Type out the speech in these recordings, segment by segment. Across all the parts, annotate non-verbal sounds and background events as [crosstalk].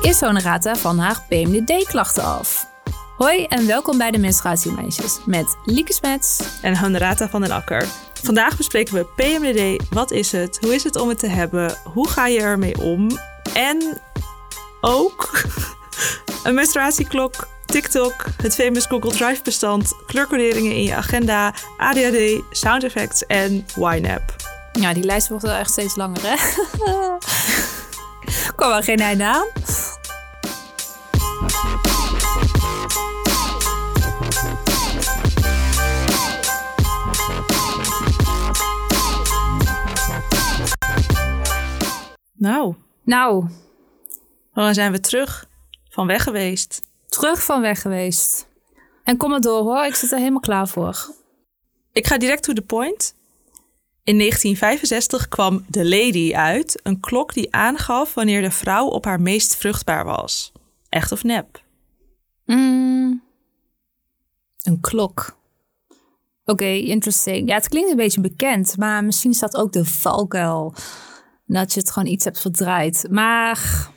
is Honorata van haar PMDD-klachten af. Hoi en welkom bij de Menstruatiemeisjes met Lieke Smets en Honorata van den Akker. Vandaag bespreken we PMDD. Wat is het? Hoe is het om het te hebben? Hoe ga je ermee om? En ook [laughs] een menstruatieklok, TikTok, het famous Google Drive bestand, kleurcoderingen in je agenda, ADHD, sound effects en YNAB. Ja, die lijst wordt wel echt steeds langer, hè? [laughs] Kom er geen einde aan. Nou. Nou. Dan zijn we terug van weg geweest. Terug van weg geweest. En kom maar door hoor, ik zit er helemaal klaar voor. Ik ga direct to the point. In 1965 kwam The Lady uit, een klok die aangaf wanneer de vrouw op haar meest vruchtbaar was. Echt of nep? Mm, een klok. Oké, interesting. Ja, het klinkt een beetje bekend, maar misschien staat ook de valkuil. Dat je het gewoon iets hebt verdraaid. Maar.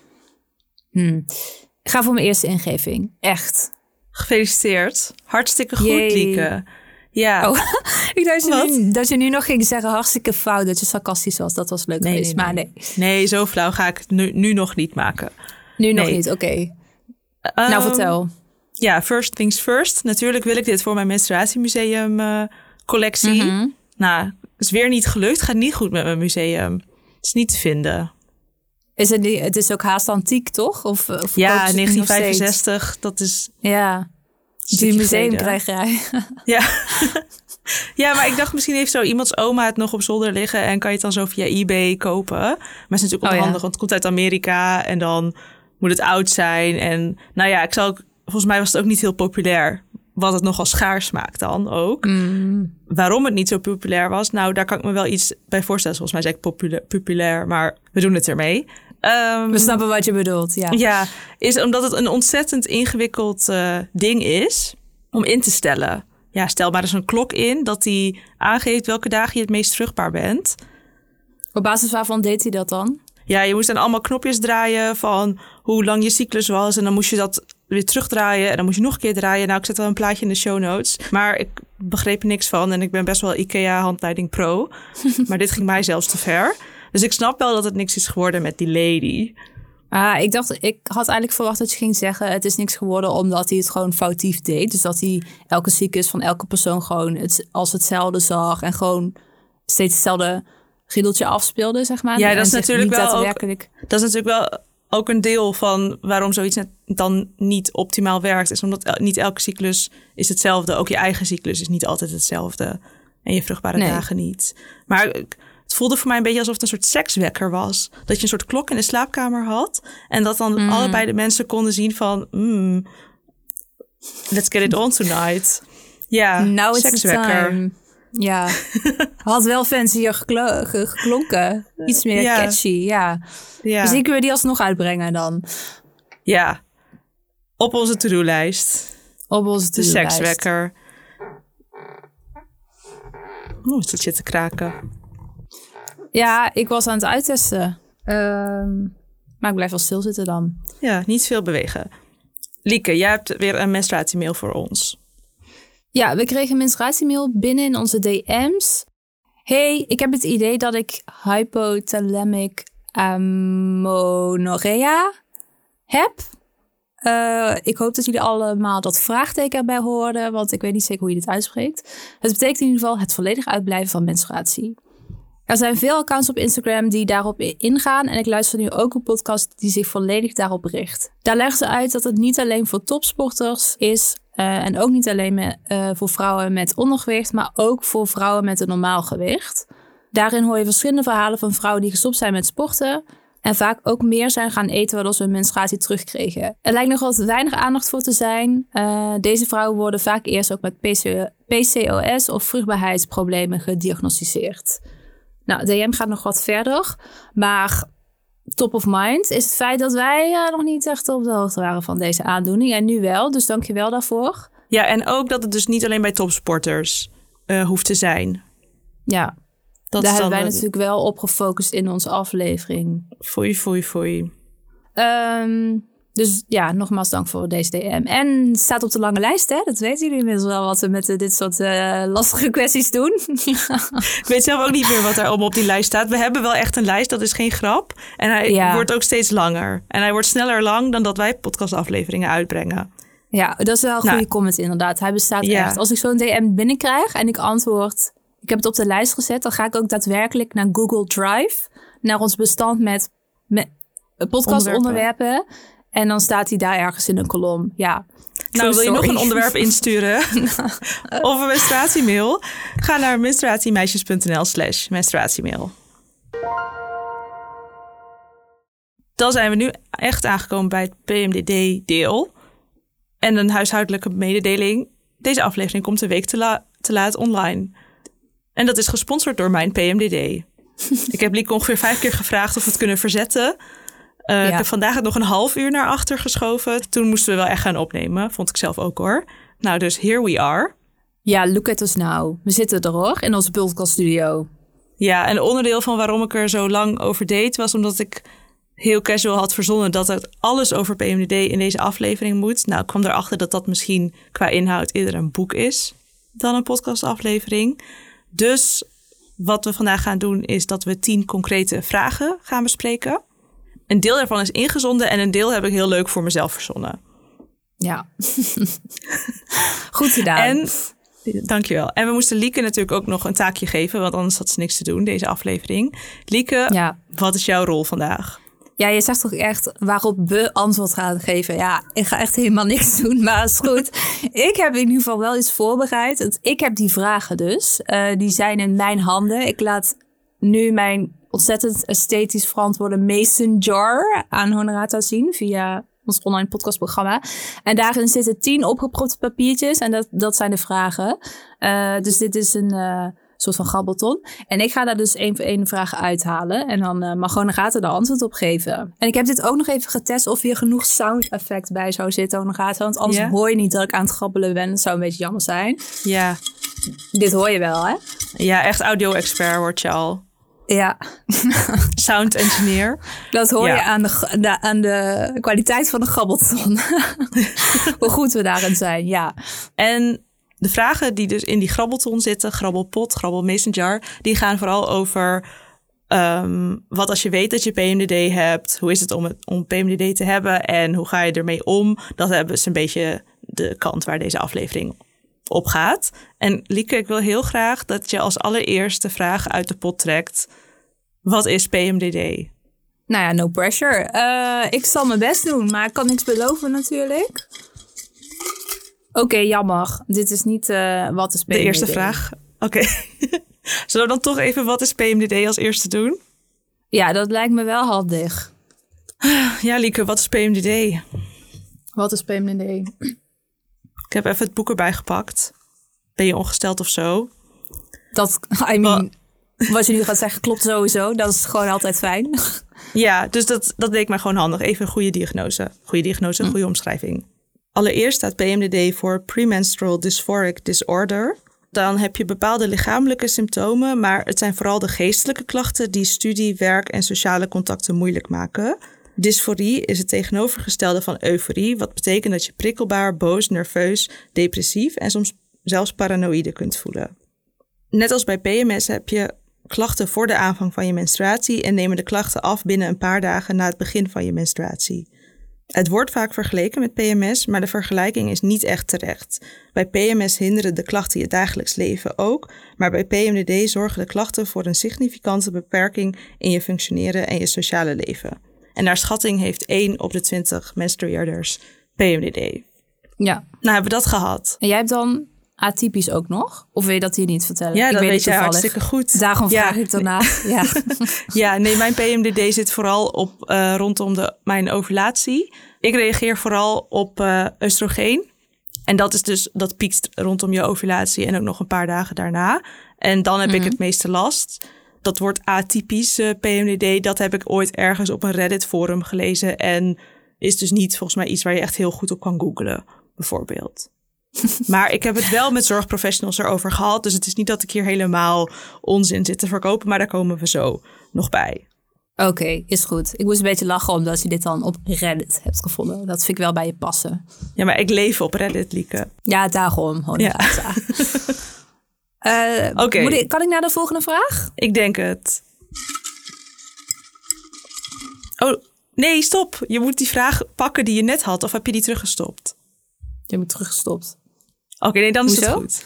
Ik ga voor mijn eerste ingeving. Echt. Gefeliciteerd. Hartstikke goed, Lieke. Ja. Oh, [laughs] ik dacht dat je, nu, dat je nu nog ging zeggen hartstikke fout, dat je sarcastisch was. Dat was leuk nee, geweest, nee, maar nee. Nee, zo flauw ga ik het nu, nu nog niet maken. Nu nog niet, oké. nou, ehm, vertel. Ja, first things first. Natuurlijk wil ik dit voor mijn menstruatiemuseum uh, collectie. Mhm. Nou, is weer niet gelukt. Gaat niet goed met mijn museum. Het is niet te vinden. Is het, niet, het is ook haast antiek, toch? Of, of ja, 1965. Dat is... Ja. Die museumkrijgerij. [laughs] Ja. [laughs] ja, maar ik dacht misschien heeft zo iemands oma het nog op zolder liggen en kan je het dan zo via eBay kopen. Maar het is natuurlijk oh, handig, want het komt uit Amerika en dan moet het oud zijn. En nou ja, ik zal volgens mij was het ook niet heel populair. Wat het nogal schaars maakt dan ook. Mm. Waarom het niet zo populair was, nou daar kan ik me wel iets bij voorstellen. Volgens mij zeg ik populair, populair maar we doen het ermee. Um, We snappen wat je bedoelt, ja. Ja, is omdat het een ontzettend ingewikkeld uh, ding is om in te stellen. Ja, stel maar eens een klok in dat die aangeeft welke dagen je het meest vruchtbaar bent. Op basis waarvan deed hij dat dan? Ja, je moest dan allemaal knopjes draaien van hoe lang je cyclus was. En dan moest je dat weer terugdraaien. En dan moest je nog een keer draaien. Nou, ik zet wel een plaatje in de show notes. Maar ik begreep er niks van. En ik ben best wel IKEA handleiding pro. [laughs] maar dit ging mij zelfs te ver. Dus ik snap wel dat het niks is geworden met die lady. Ah, ik dacht, ik had eigenlijk verwacht dat je ging zeggen: het is niks geworden omdat hij het gewoon foutief deed. Dus dat hij elke cyclus van elke persoon gewoon het, als hetzelfde zag en gewoon steeds hetzelfde riedeltje afspeelde, zeg maar. Ja, dat is natuurlijk wel daadwerkelijk... ook, dat is natuurlijk wel ook een deel van waarom zoiets dan niet optimaal werkt, is omdat niet elke cyclus is hetzelfde. Ook je eigen cyclus is niet altijd hetzelfde en je vruchtbare dagen niet. Maar het voelde voor mij een beetje alsof het een soort sekswekker was. Dat je een soort klok in de slaapkamer had. En dat dan mm. allebei de mensen konden zien van... Mm, let's get it on tonight. Ja, sekswekker. Ja, [laughs] had wel fancier geklo geklonken. Iets meer catchy, ja. ja. Misschien kunnen we die alsnog uitbrengen dan. Ja, op onze to-do-lijst. Op onze to-do-lijst. De sekswekker. Oeh, het zit te kraken. Ja, ik was aan het uittesten. Ehm, maar ik blijf wel stilzitten dan. Ja, niet veel bewegen. Lieke, jij hebt weer een menstruatiemail voor ons. Ja, we kregen een menstruatiemail binnen in onze DM's. Hey, ik heb het idee dat ik hypothalamic amenorrhea heb. Uh, ik hoop dat jullie allemaal dat vraagteken erbij hoorden, want ik weet niet zeker hoe je dit uitspreekt. Het betekent in ieder geval het volledig uitblijven van menstruatie. Er zijn veel accounts op Instagram die daarop ingaan en ik luister nu ook een podcast die zich volledig daarop richt. Daar leggen ze uit dat het niet alleen voor topsporters is uh, en ook niet alleen uh, voor vrouwen met ondergewicht, maar ook voor vrouwen met een normaal gewicht. Daarin hoor je verschillende verhalen van vrouwen die gestopt zijn met sporten en vaak ook meer zijn gaan eten waardoor ze hun menstruatie terugkregen. Er lijkt nog wat weinig aandacht voor te zijn. Uh, deze vrouwen worden vaak eerst ook met PCOS of vruchtbaarheidsproblemen gediagnosticeerd. Nou, DM gaat nog wat verder. Maar top of mind is het feit dat wij uh, nog niet echt op de hoogte waren van deze aandoening. En nu wel, dus dank je wel daarvoor. Ja, en ook dat het dus niet alleen bij topsporters uh, hoeft te zijn. Ja, dat daar hebben wij natuurlijk wel op gefocust in onze aflevering. Foei, foei, foei. Um, Dus ja, nogmaals dank voor deze DM. En het staat op de lange lijst, hè? Dat weten jullie inmiddels wel, wat we met eh, dit soort eh, lastige [laughs] kwesties doen. [laughs] Ik weet zelf ook niet meer wat er allemaal op die lijst staat. We hebben wel echt een lijst, dat is geen grap. En hij Ja. wordt ook steeds langer. En hij wordt sneller lang dan dat wij podcastafleveringen uitbrengen. Ja, dat is wel een goede Nou. comment inderdaad. Hij bestaat Ja. echt. Als ik zo'n DM binnenkrijg en ik antwoord... Ik heb het op de lijst gezet. Dan ga ik ook daadwerkelijk naar Google Drive. Naar ons bestand met, met podcastonderwerpen. En dan staat hij daar ergens in een kolom. Ja. Nou, wil je nog een onderwerp insturen? [laughs] of een menstruatiemail? Ga naar menstruatiemeisjes.nl slash menstruatiemail. Dan zijn we nu echt aangekomen bij het PMDD-deel. En een huishoudelijke mededeling. Deze aflevering komt een week te, la- te laat online. En dat is gesponsord door mijn PMDD. [laughs] ik heb Lieke ongeveer vijf keer gevraagd of we het kunnen verzetten. Eh, Ja. Ik heb vandaag het nog een half uur naar achter geschoven. Toen moesten we wel echt gaan opnemen. Vond ik zelf ook hoor. Nou, dus here we are. Ja, look at us now. We zitten er hoor, in onze podcaststudio. Ja, en onderdeel van waarom ik er zo lang over deed... was omdat ik heel casual had verzonnen... dat het alles over PMDD in deze aflevering moet. Nou, ik kwam erachter dat dat misschien qua inhoud... eerder een boek is dan een podcastaflevering. Dus wat we vandaag gaan doen... is dat we tien concrete vragen gaan bespreken. Een deel daarvan is ingezonden... en een deel heb ik heel leuk voor mezelf verzonnen. Ja. [laughs] Goed gedaan. En dankjewel. En we moesten Lieke natuurlijk ook nog een taakje geven, want anders had ze niks te doen deze aflevering. Lieke, Ja. wat is jouw rol vandaag? Ja, je zegt toch echt waarop we antwoord gaan geven. Ja, ik ga echt helemaal niks [laughs] doen, maar is goed. ik heb in ieder geval wel iets voorbereid. Ik heb die vragen dus. Eh, die zijn in mijn handen. Ik laat nu mijn ontzettend esthetisch verantwoorde mason jar aan Honorata zien via ons online podcastprogramma. En daarin zitten tien opgepropte papiertjes en dat, dat zijn de vragen. Eh, dus dit is een eh, soort van grabbelton. En ik ga daar dus één voor één de vragen uithalen. En dan eh, mag Honorata er antwoord op geven. En ik heb dit ook nog even getest of hier genoeg sound effect bij zou zitten, Honorata. Want anders hoor je niet dat ik aan het grabbelen ben. Dat zou een beetje jammer zijn. Ja, Dit hoor je wel, hè? ja echt audio-expert word je al. Ja, [laughs] Sound engineer. dat hoor Ja. je aan de, aan de kwaliteit van de grabbelton. [laughs] Hoe goed we daarin zijn, ja. En de vragen die dus in die grabbelton zitten, grabbelpot, grabbel messenger, die gaan vooral over ehm, wat als je weet dat je PMDD hebt, hoe is het om, het om PMDD te hebben en hoe ga je ermee om? Dat hebben ze een beetje de kant waar deze aflevering op gaat. En Lieke, ik wil heel graag dat je als allereerste vraag uit de pot trekt. Wat is PMDD? Nou ja, no pressure. Eh, ik zal mijn best doen, maar ik kan niks beloven natuurlijk. Oké, jammer. Dit is niet eh, wat is De PMDD. eerste vraag. Oké. [laughs] Zullen we dan toch even wat is PMDD als eerste doen? Ja, dat lijkt me wel handig. Ja, Lieke, wat is PMDD? Wat is PMDD? Ik heb even het boek erbij gepakt. Ben je ongesteld of zo? Dat, I mean, [laughs] wat je nu gaat zeggen klopt sowieso. Dat is gewoon altijd fijn. Ja, dus dat, dat leek mij gewoon handig. Even een goede diagnose. Goede diagnose, goede omschrijving. Allereerst staat PMDD voor Premenstrual Dysphoric Disorder. Dan heb je bepaalde lichamelijke symptomen, maar het zijn vooral de geestelijke klachten die studie, werk en sociale contacten moeilijk maken. Dysforie is het tegenovergestelde van euforie, wat betekent dat je prikkelbaar, boos, nerveus, depressief en soms zelfs paranoïde kunt voelen. Net als bij PMS heb je klachten voor de aanvang van je menstruatie en nemen de klachten af binnen een paar dagen na het begin van je menstruatie. Het wordt vaak vergeleken met PMS, maar de vergelijking is niet echt terecht. Bij PMS hinderen de klachten je dagelijks leven ook, maar bij PMDD zorgen de klachten voor een significante beperking in je functioneren en je sociale leven. En naar schatting heeft 1 op de 20 menstrueerders PMDD. Ja. Nou, hebben we dat gehad. En jij hebt dan atypisch ook nog? Of wil je dat hier niet vertellen? Ja, ik dat weet weet toevallig. hartstikke goed. Daarom Ja. vraag ik daarna. [laughs] Ja. Ja, nee, mijn PMDD zit vooral op eh, rondom de, mijn ovulatie. Ik reageer vooral op eh oestrogeen. En dat is dus, dat piekt rondom je ovulatie en ook nog een paar dagen daarna. En dan heb ik het meeste last. Dat wordt atypisch eh, PMDD. Dat heb ik ooit ergens op een Reddit forum gelezen. En is dus niet volgens mij iets waar je echt heel goed op kan googlen, bijvoorbeeld. [laughs] Maar ik heb het wel met zorgprofessionals erover gehad. Dus het is niet dat ik hier helemaal onzin zit te verkopen. Maar daar komen we zo nog bij. Oké, is goed. Ik moest een beetje lachen omdat je dit dan op Reddit hebt gevonden. Dat vind ik wel bij je passen. Ja, maar ik leef op Reddit, Lieke. Ja, daarom. Gewoon Ja. [laughs] Eh, Oké. Kan ik naar de volgende vraag? Ik denk het. Oh, nee, stop. Je moet die vraag pakken die je net had. Of heb je die teruggestopt? Je hebt teruggestopt. Oké, nee, dan is het goed.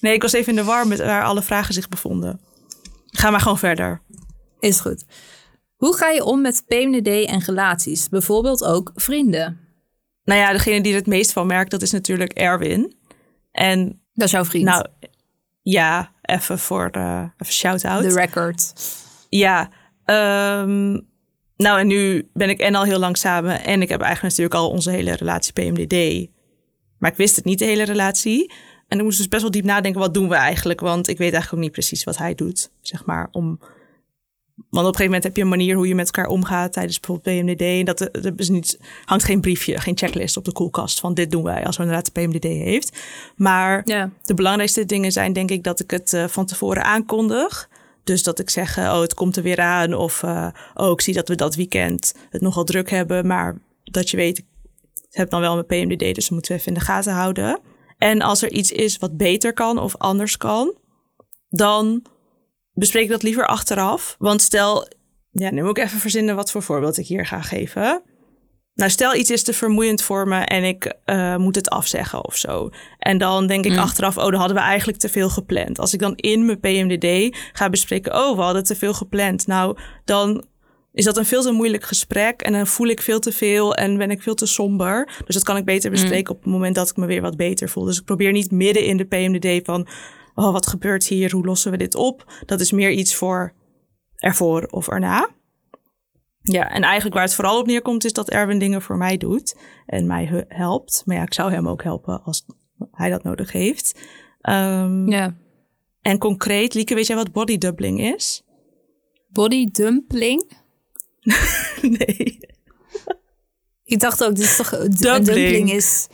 Nee, ik was even in de war met waar alle vragen zich bevonden. Ga maar gewoon verder. Is goed. Hoe ga je om met PMDD en relaties? Bijvoorbeeld ook vrienden. Nou ja, degene die er het meest van merkt, dat is natuurlijk Erwin. En Dat is jouw vriend. nou, ja, even voor eh even shout-out. The record. Ja, ehm, nou en nu ben ik en al heel lang samen en ik heb eigenlijk natuurlijk al onze hele relatie PMDD. Maar ik wist het niet, de hele relatie. En ik moest dus best wel diep nadenken, wat doen we eigenlijk? Want ik weet eigenlijk ook niet precies wat hij doet, zeg maar. Om... Want op een gegeven moment heb je een manier hoe je met elkaar omgaat tijdens bijvoorbeeld PMDD. En dat er is niet, hangt geen briefje, geen checklist op de koelkast van dit doen wij als we inderdaad de PMDD heeft. Maar Ja. de belangrijkste dingen zijn denk ik dat ik het eh, van tevoren aankondig. Dus dat ik zeg, eh, oh het komt er weer aan. Of eh, oh ik zie dat we dat weekend het nogal druk hebben. Maar dat je weet, ik heb dan wel mijn PMDD. Dus dat moeten we even in de gaten houden. En als er iets is wat beter kan of anders kan. Dan bespreek ik dat liever achteraf. Want stel, ja, nu moet ik even verzinnen wat voor voorbeeld ik hier ga geven. Nou, stel iets is te vermoeiend voor me en ik eh, moet het afzeggen of zo. En dan denk ik achteraf, oh, dan hadden we eigenlijk te veel gepland. Als ik dan in mijn PMDD ga bespreken, oh, we hadden te veel gepland. Nou, dan is dat een veel te moeilijk gesprek en dan voel ik veel te veel en ben ik veel te somber. Dus dat kan ik beter bespreken op het moment dat ik me weer wat beter voel. Dus ik probeer niet midden in de PMDD van, oh, wat gebeurt hier? Hoe lossen we dit op? Dat is meer iets voor ervoor of erna. Ja, en eigenlijk waar het vooral op neerkomt is dat Erwin dingen voor mij doet en mij helpt. Maar ja, ik zou hem ook helpen als hij dat nodig heeft. Ehm, ja. En concreet, Lieke, weet jij wat body doubling is? Body dumpling. [laughs] nee. Ik dacht ook, dit is toch... Een Dumpling. dumpling is...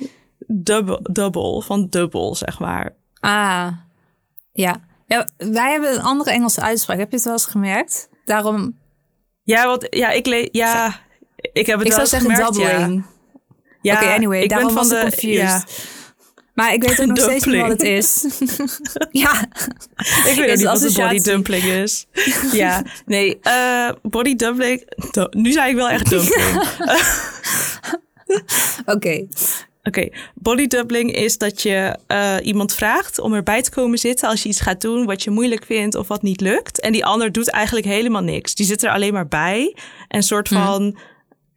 Double, double, van dubbel, zeg maar. Ah, ja. ja. Wij hebben een andere Engelse uitspraak. Heb je het wel eens gemerkt? Daarom, Ja, wat, ja, ik le- ja, ik heb het ik wel eens zeggen gemerkt, ja. doubling. Ja, Oké, anyway, ik ben daarom van was ik de, confused. ja, Maar ik weet ook nog steeds niet wat het is. [laughs] ja, ik weet niet wat een body dumpling is. ja, nee, eh, body dumpling. du- Nu zei ik wel echt dumpling. [laughs] oké. Oké, body doubling is dat je eh, iemand vraagt om erbij te komen zitten als je iets gaat doen wat je moeilijk vindt of wat niet lukt. En die ander doet eigenlijk helemaal niks. Die zit er alleen maar bij. En soort van,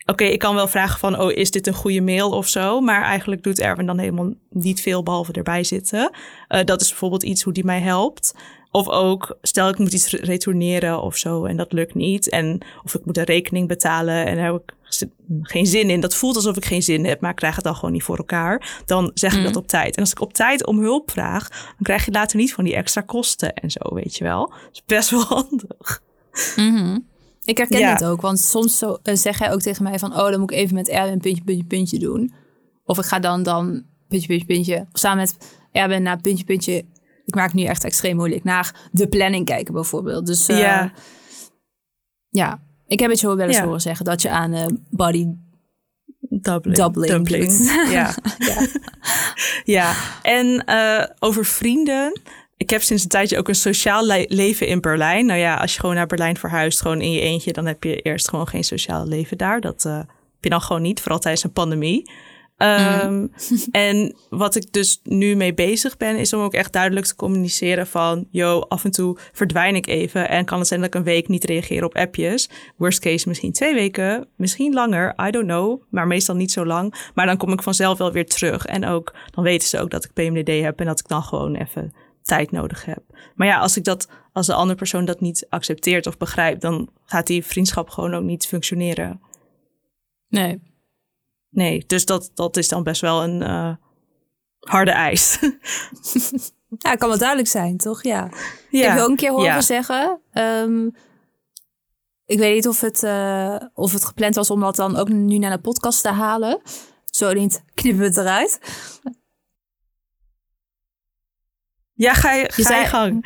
oké, ik kan wel vragen van, oh, is dit een goede mail of zo? Maar eigenlijk doet Erwin dan helemaal niet veel behalve erbij zitten. Eh, dat is bijvoorbeeld iets hoe die mij helpt. Of ook, stel ik moet iets re- retourneren of zo en dat lukt niet. En of ik moet een rekening betalen en daar heb ik geen zin in. Dat voelt alsof ik geen zin heb, maar ik krijg het dan gewoon niet voor elkaar. Dan zeg ik dat op tijd. En als ik op tijd om hulp vraag, dan krijg je later niet van die extra kosten en zo, weet je wel. Dat is best wel [laughs] handig. Ik herken Ja. dit ook, want soms zo, eh, zeg jij ook tegen mij van... oh, dan moet ik even met Erwin puntje, puntje, puntje doen. Of ik ga dan, dan puntje, puntje, puntje... samen met Erwin naar puntje, puntje... ik maak nu echt extreem moeilijk... naar de planning kijken bijvoorbeeld. Dus eh, Ja. ja, ik heb het je wel eens Ja. horen zeggen... dat je aan eh, body Doubling. Doubling doet. [laughs] Ja. ja. En eh, over vrienden. Ik heb sinds een tijdje ook een sociaal le- leven in Berlijn. Nou ja, als je gewoon naar Berlijn verhuist, gewoon in je eentje, dan heb je eerst gewoon geen sociaal leven daar. Dat eh, heb je dan gewoon niet, vooral tijdens een pandemie. Ehm, [laughs] En wat ik dus nu mee bezig ben, is om ook echt duidelijk te communiceren van, yo, af en toe verdwijn ik even en kan het zijn dat ik een week niet reageer op appjes. Worst case misschien twee weken, misschien langer, I don't know, maar meestal niet zo lang. Maar dan kom ik vanzelf wel weer terug en ook, dan weten ze ook dat ik PMDD heb en dat ik dan gewoon even tijd nodig heb. Maar ja, als ik dat, als de andere persoon dat niet accepteert of begrijpt, dan gaat die vriendschap gewoon ook niet functioneren. Nee. Nee, dus dat, dat is dan best wel een eh, harde eis. [laughs] Ja, kan wel duidelijk zijn, toch? Ja. ja. Ik heb je ook een keer horen ja. zeggen. ehm, ik weet niet of het, eh, of het gepland was om dat dan ook nu naar de podcast te halen. Zo niet, knippen we het eruit. Ja, ga je, ga je zei- gang. [laughs]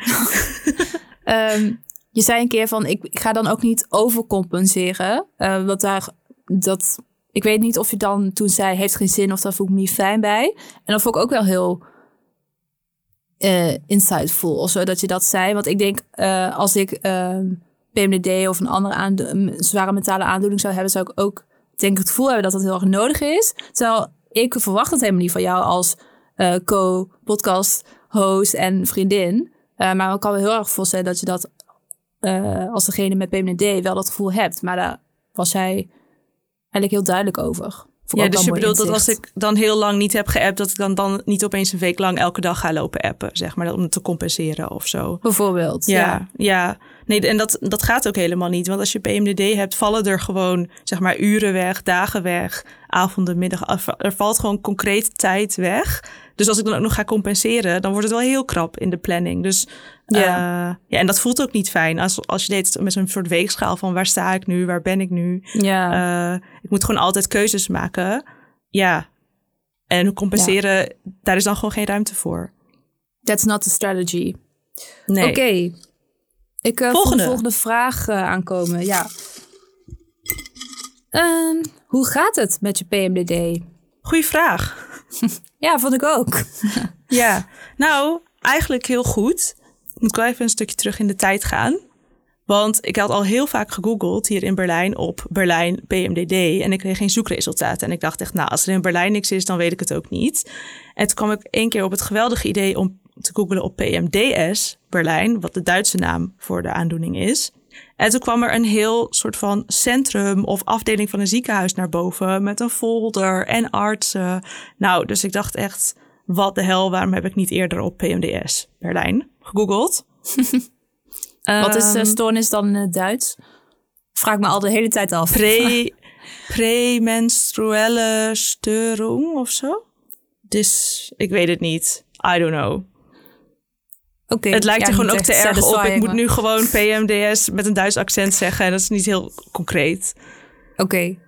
Ehm, je zei een keer van, ik, ik ga dan ook niet overcompenseren. Uh, want daar, dat, ik weet niet of je dan toen zei, heeft geen zin of daar voel ik me niet fijn bij. En dat vond ik ook wel heel uh, insightful of zo, dat je dat zei. Want ik denk, uh, als ik uh, PMDD of een andere zware mentale aandoening zou hebben, zou ik ook denk het gevoel hebben dat dat heel erg nodig is. Terwijl ik verwacht het helemaal niet van jou als co-podcast host en vriendin. maar ik kan me heel erg voorstellen dat je dat als degene met PMDD wel dat gevoel hebt. Maar daar was jij eigenlijk heel duidelijk over ja, dus je bedoelt dat als ik dan heel lang niet heb geappt, dat ik dan, dan niet opeens een week lang elke dag ga lopen appen, zeg maar, om het te compenseren of zo. Bijvoorbeeld. Ja, ja. Nee, en dat, dat gaat ook helemaal niet. Want als je PMDD hebt, vallen er gewoon, zeg maar, uren weg, dagen weg, avonden, middag. Er valt gewoon concreet tijd weg. Dus als ik dan ook nog ga compenseren, dan wordt het wel heel krap in de planning. Dus ja. Uh, ja, en dat voelt ook niet fijn. Als, als je deed met zo'n soort weegschaal van waar sta ik nu, waar ben ik nu. Ja. Uh, ik moet gewoon altijd keuzes maken. Ja. En compenseren, ja. daar is dan gewoon geen ruimte voor. That's not the strategy. Nee. Oké. Okay. Ik uh, volgende. de volgende vraag aankomen. Ja. Um, hoe gaat het met je PMDD? Goeie vraag. [laughs] ja, vond ik ook. [laughs] ja, nou, eigenlijk heel goed. Ik moet wel even een stukje terug in de tijd gaan. Want ik had al heel vaak gegoogeld hier in Berlijn op Berlijn PMDD. En ik kreeg geen zoekresultaten. En ik dacht echt, nou, als er in Berlijn niks is, dan weet ik het ook niet. En toen kwam ik één keer op het geweldige idee om te googelen op PMDS Berlijn, wat de Duitse naam voor de aandoening is. En toen kwam er een heel soort van centrum of afdeling van een ziekenhuis naar boven met een folder en artsen. Nou, dus ik dacht echt, wat de hel, waarom heb ik niet eerder op PMDS Berlijn gegoogeld? [laughs] wat is uh, stoornis dan in het Duits? Vraag me al de hele tijd af. Pre, [laughs] premenstruelle störung of zo? Dus ik weet het niet. I don't know. Okay, het lijkt er gewoon ook te erg op. Ik moet nu gewoon PMDS met een Duits accent zeggen. En dat is niet heel concreet. Oké. Okay.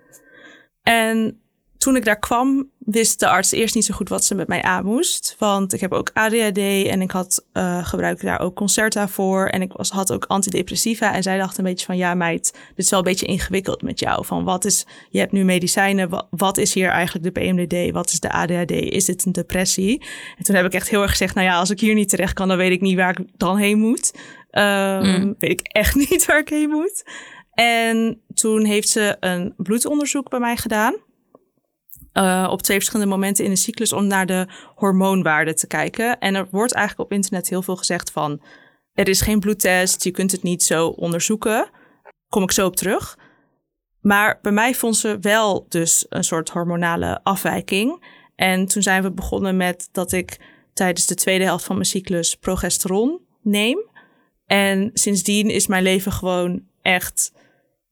En toen ik daar kwam, wist de arts eerst niet zo goed wat ze met mij aan moest. Want ik heb ook ADHD en ik had uh, gebruikte daar ook Concerta voor. En ik was, had ook antidepressiva. En zij dacht een beetje van, ja meid, dit is wel een beetje ingewikkeld met jou. Van wat is, je hebt nu medicijnen, wat, wat is hier eigenlijk de PMDD? Wat is de ADHD? Is dit een depressie? En toen heb ik echt heel erg gezegd, nou ja, als ik hier niet terecht kan, dan weet ik niet waar ik dan heen moet. Um, mm. Weet ik echt [laughs] niet waar ik heen moet. En toen heeft ze een bloedonderzoek bij mij gedaan. Uh, op twee verschillende momenten in de cyclus om naar de hormoonwaarden te kijken. En er wordt eigenlijk op internet heel veel gezegd van er is geen bloedtest, je kunt het niet zo onderzoeken. Kom ik zo op terug. Maar bij mij vond ze wel dus een soort hormonale afwijking. En toen zijn we begonnen met dat ik tijdens de tweede helft van mijn cyclus progesteron neem. En sindsdien is mijn leven gewoon echt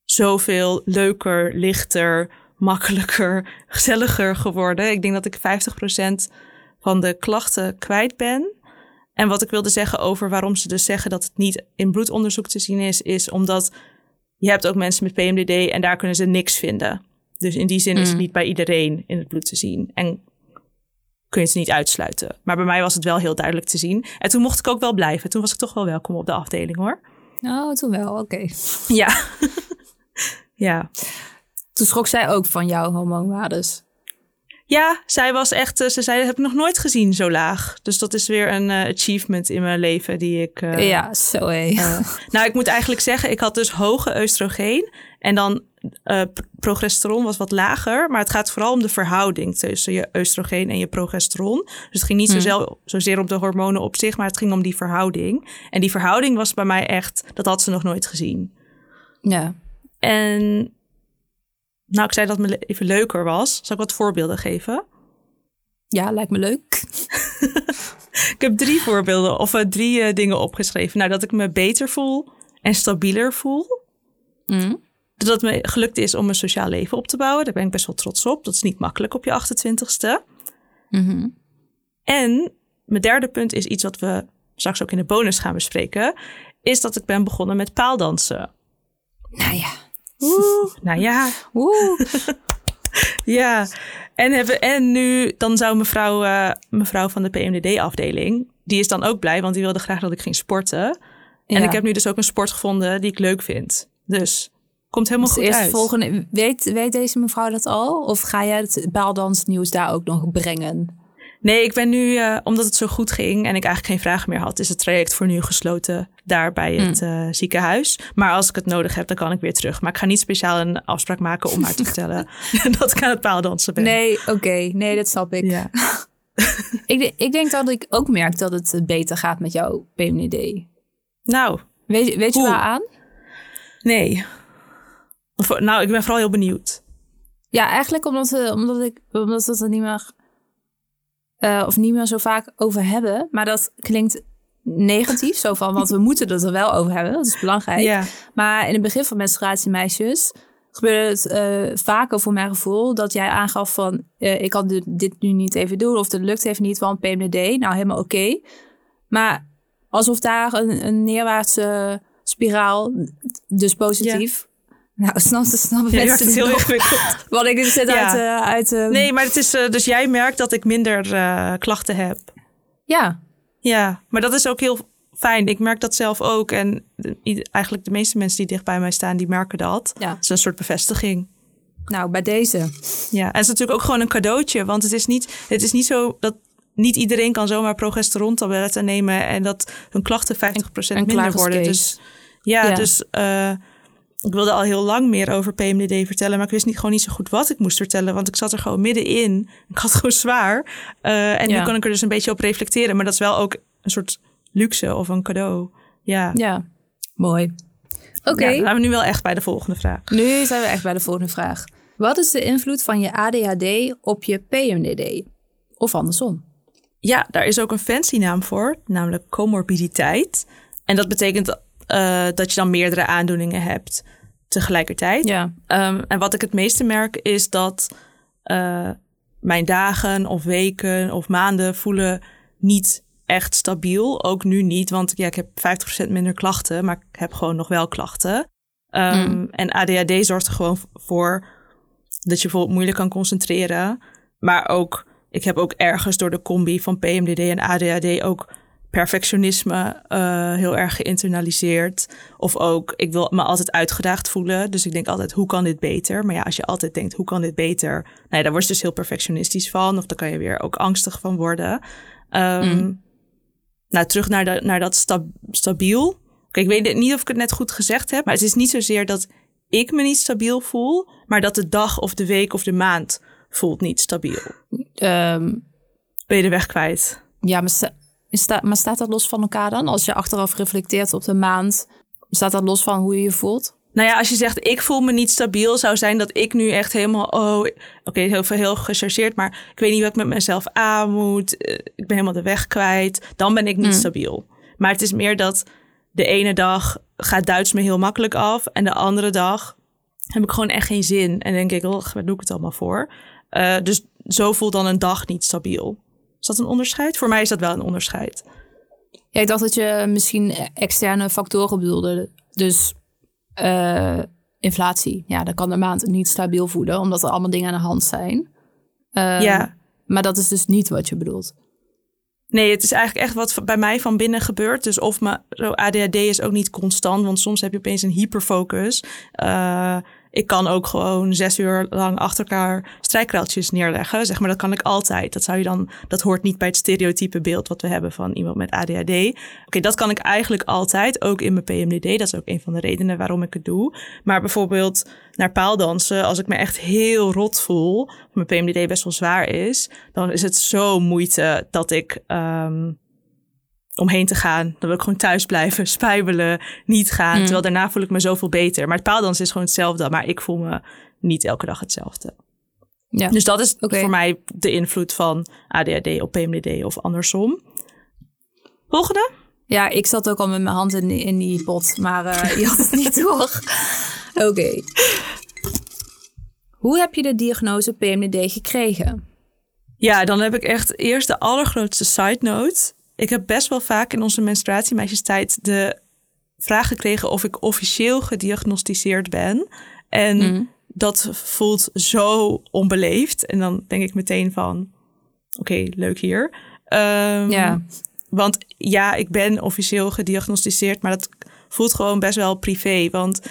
zoveel leuker, lichter, makkelijker, gezelliger geworden. Ik denk dat ik 50% van de klachten kwijt ben. En wat ik wilde zeggen over waarom ze dus zeggen dat het niet in bloedonderzoek te zien is, is omdat je hebt ook mensen met PMDD en daar kunnen ze niks vinden. Dus in die zin is het mm. niet bij iedereen in het bloed te zien. En kun je het niet uitsluiten. Maar bij mij was het wel heel duidelijk te zien. En toen mocht ik ook wel blijven. Toen was ik toch wel welkom op de afdeling hoor. Oh, toen wel, oké. Ja. [laughs] ja. Toen schrok zij ook van jouw hormoonwaardes. Ja, zij was echt, eh, ze zei, dat heb ik nog nooit gezien zo laag. Dus dat is weer een uh, achievement in mijn leven die ik... Uh, ja, zo hé. nou, ik moet eigenlijk zeggen, ik had dus hoge oestrogeen. En dan progesteron was wat lager. Maar het gaat vooral om de verhouding tussen je oestrogeen en je progesteron. Dus het ging niet hmm. zozeer om de hormonen op zich, maar het ging om die verhouding. En die verhouding was bij mij echt, dat had ze nog nooit gezien. Ja. En nou, ik zei dat het me even leuker was. Zal ik wat voorbeelden geven? Ja, lijkt me leuk. [laughs] ik heb drie voorbeelden of uh, drie uh, dingen opgeschreven. Nou, dat ik me beter voel en stabieler voel. Mm. Dat het me gelukt is om een sociaal leven op te bouwen. Daar ben ik best wel trots op. Dat is niet makkelijk op je 28ste. Mm -hmm. En mijn derde punt is iets wat we straks ook in de bonus gaan bespreken. Is dat ik ben begonnen met paaldansen. Nou ja. Oeh, nou ja. Oeh. [laughs] ja, en, hebben, en nu dan zou mevrouw, uh, mevrouw van de PMDD-afdeling, die is dan ook blij, want die wilde graag dat ik ging sporten. En ik heb nu dus ook een sport gevonden die ik leuk vind. Dus komt helemaal Dus goed eerst uit. volgende, weet, weet deze mevrouw dat al? Of ga jij het paaldansnieuws daar ook nog brengen? Nee, ik ben nu, eh, omdat het zo goed ging en ik eigenlijk geen vragen meer had, is het traject voor nu gesloten daar bij het Hmm. eh, ziekenhuis. Maar als ik het nodig heb, dan kan ik weer terug. Maar ik ga niet speciaal een afspraak maken om haar te [laughs] vertellen [laughs] dat ik aan het paaldansen ben. Nee, oké. Nee, dat snap ik. Ja. [laughs] ik. Ik denk dat ik ook merk dat het beter gaat met jouw PMD. Nou, Weet, weet je waar aan? nee. Nou, ik ben vooral heel benieuwd. Ja, eigenlijk omdat, we, omdat, ik, omdat we het er niet meer, eh, of niet meer zo vaak over hebben. Maar dat klinkt negatief, zo van, want we [laughs] moeten het er wel over hebben. Dat is belangrijk. Ja. Maar in het begin van menstruatiemeisjes gebeurde het eh, vaker voor mijn gevoel dat jij aangaf van eh, ik kan dit, dit nu niet even doen of het lukt even niet, want PMDD, nou helemaal oké. Maar alsof daar een, een neerwaartse spiraal, dus positief. Nou, snap, snappen Ja, mensen het heel ingewikkeld. [laughs] Wat ik zit Ja. uit, eh, uit eh, Nee, maar het is, eh, dus jij merkt dat ik minder eh, klachten heb. ja, Ja, maar dat is ook heel fijn. Ik merk dat zelf ook. En eigenlijk de meeste mensen die dicht bij mij staan, die merken dat. ja. Het is een soort bevestiging. Nou, bij deze. Ja, en het is natuurlijk ook gewoon een cadeautje. Want het is niet, het is niet zo dat niet iedereen kan zomaar progesterontabletten nemen en dat hun klachten 50% Een minder worden. Dus ja, Ja. dus ik wilde al heel lang meer over PMDD vertellen, maar ik wist niet, gewoon niet zo goed wat ik moest vertellen, want ik zat er gewoon middenin. Ik had gewoon zwaar. Eh, en Ja. nu kan ik er dus een beetje op reflecteren, maar dat is wel ook een soort luxe of een cadeau. Ja. Ja, mooi. Oké. Ja, dan zijn we nu wel echt bij de volgende vraag. Nu zijn we echt bij de volgende vraag. Wat is de invloed van je ADHD op je PMDD? Of andersom? Ja, daar is ook een fancy naam voor, namelijk comorbiditeit. En dat betekent eh, dat je dan meerdere aandoeningen hebt tegelijkertijd. Ja. Ehm, en wat ik het meeste merk is dat eh, mijn dagen of weken of maanden voelen niet echt stabiel. Ook nu niet, want ja, ik heb 50% minder klachten, maar ik heb gewoon nog wel klachten. Ehm, Mm. En ADHD zorgt er gewoon voor dat je bijvoorbeeld moeilijk kan concentreren. Maar ook, ik heb ook ergens door de combi van PMDD en ADHD ook perfectionisme eh, heel erg geïnternaliseerd. Of ook, ik wil me altijd uitgedaagd voelen. Dus ik denk altijd, hoe kan dit beter? Maar ja, als je altijd denkt, hoe kan dit beter? Nou ja, daar word je dus heel perfectionistisch van. Of daar kan je weer ook angstig van worden. Ehm, Nou, terug naar, de, naar dat sta- stabiel. Oké, ik weet niet of ik het net goed gezegd heb. Maar het is niet zozeer dat ik me niet stabiel voel. Maar dat de dag of de week of de maand voelt niet stabiel. Ehm, Ben je de weg kwijt? ja, maar, sta- maar staat dat los van elkaar dan? Als je achteraf reflecteert op de maand, staat dat los van hoe je je voelt? Nou ja, als je zegt ik voel me niet stabiel, zou zijn dat ik nu echt helemaal, oh, oké, heel veel heel gechargeerd, maar ik weet niet wat ik met mezelf aan moet. eh, Ik ben helemaal de weg kwijt. Dan ben ik niet stabiel. Maar het is meer dat de ene dag gaat Duits me heel makkelijk af en de andere dag heb ik gewoon echt geen zin en denk ik, oh, waar doe ik het allemaal voor? Eh, dus zo voelt dan een dag niet stabiel. Is dat een onderscheid? Voor mij is dat wel een onderscheid. Ja, ik dacht dat je misschien externe factoren bedoelde. Dus eh, inflatie. Ja, dan kan de maand niet stabiel voelen, omdat er allemaal dingen aan de hand zijn. Ehm, ja. Maar dat is dus niet wat je bedoelt. Nee, het is eigenlijk echt wat bij mij van binnen gebeurt. Dus of zo ADHD is ook niet constant, want soms heb je opeens een hyperfocus. Eh, ik kan ook gewoon zes uur lang achter elkaar strijkkraaltjes neerleggen. Zeg maar, dat kan ik altijd. Dat zou je dan, dat hoort niet bij het stereotype beeld wat we hebben van iemand met ADHD. Oké, dat kan ik eigenlijk altijd, ook in mijn PMDD. Dat is ook een van de redenen waarom ik het doe. Maar bijvoorbeeld naar paaldansen, als ik me echt heel rot voel, mijn PMDD best wel zwaar is, dan is het zo moeite dat ik ehm, omheen te gaan. Dan wil ik gewoon thuis blijven, [laughs] spijbelen, niet gaan. Terwijl daarna voel ik me zoveel beter. Maar het paaldansen is gewoon hetzelfde, maar ik voel me niet elke dag hetzelfde. Ja. Dus dat is voor mij de invloed van ADHD op PMDD of andersom. Volgende? Ja, ik zat ook al met mijn hand in die, in die pot, maar [laughs] je had het niet door. Oké. [laughs] Hoe heb je de diagnose PMDD gekregen? Ja, dan heb ik echt eerst de allergrootste side note. Ik heb best wel vaak in onze menstruatiemeisjestijd de vraag gekregen of ik officieel gediagnosticeerd ben. En dat voelt zo onbeleefd. En dan denk ik meteen van, oké, leuk hier. Ehm, Ja. Want ja, ik ben officieel gediagnosticeerd, maar dat voelt gewoon best wel privé. Want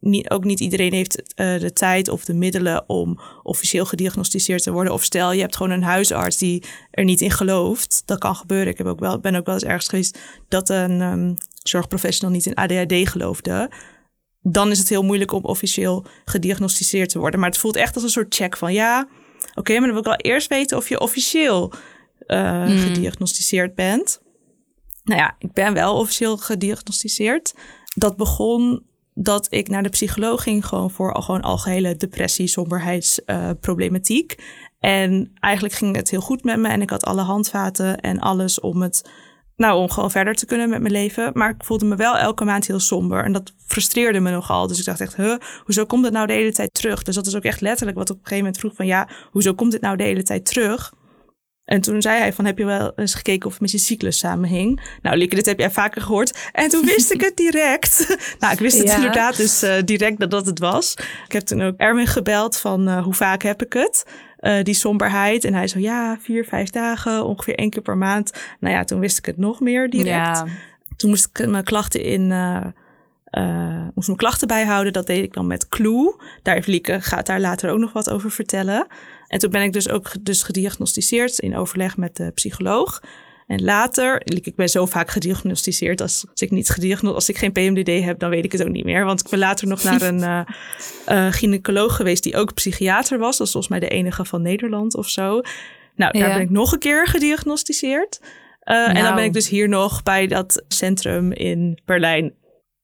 niet, ook niet iedereen heeft uh, de tijd of de middelen om officieel gediagnosticeerd te worden. Of stel, je hebt gewoon een huisarts die er niet in gelooft. Dat kan gebeuren. Ik heb ook wel, ben ook wel eens ergens geweest dat een um, zorgprofessional niet in ADHD geloofde. Dan is het heel moeilijk om officieel gediagnosticeerd te worden. Maar het voelt echt als een soort check van ja, oké, maar dan wil ik wel eerst weten of je officieel uh, gediagnosticeerd bent. Nou ja, ik ben wel officieel gediagnosticeerd. Dat begon dat ik naar de psycholoog ging, gewoon voor gewoon algehele depressie, somberheidsproblematiek. En eigenlijk ging het heel goed met me en ik had alle handvaten en alles om het, nou, om gewoon verder te kunnen met mijn leven. Maar ik voelde me wel elke maand heel somber en dat frustreerde me nogal. Dus ik dacht echt, huh, hoezo komt het nou de hele tijd terug? Dus dat is ook echt letterlijk wat op een gegeven moment vroeg van, ja, hoezo komt dit nou de hele tijd terug? En toen zei hij van, heb je wel eens gekeken of het met je cyclus samenhing? Nou, Lieke, dit heb jij vaker gehoord. En toen wist ik het direct. [laughs] nou, ik wist het inderdaad dus uh, direct dat dat het was. Ik heb toen ook Erwin gebeld van, uh, hoe vaak heb ik het? Uh, die somberheid. En hij zo, ja, vier, vijf dagen, ongeveer één keer per maand. Nou ja, toen wist ik het nog meer direct. Ja. Toen moest ik mijn klachten in... Uh, moest mijn klachten bijhouden. Dat deed ik dan met Clue. Daar heeft Lieke, gaat daar later ook nog wat over vertellen. En toen ben ik dus ook dus gediagnosticeerd in overleg met de psycholoog. En later, ik ben zo vaak gediagnosticeerd, als, als ik niet gediagnosticeerd, als ik geen PMDD heb, dan weet ik het ook niet meer. Want ik ben later nog naar een uh, uh, gynaecoloog geweest die ook psychiater was. Dat is volgens mij de enige van Nederland of zo. Nou, daar ben ik nog een keer gediagnosticeerd. Uh, nou. En dan ben nou. ik dus hier nog bij dat centrum in Berlijn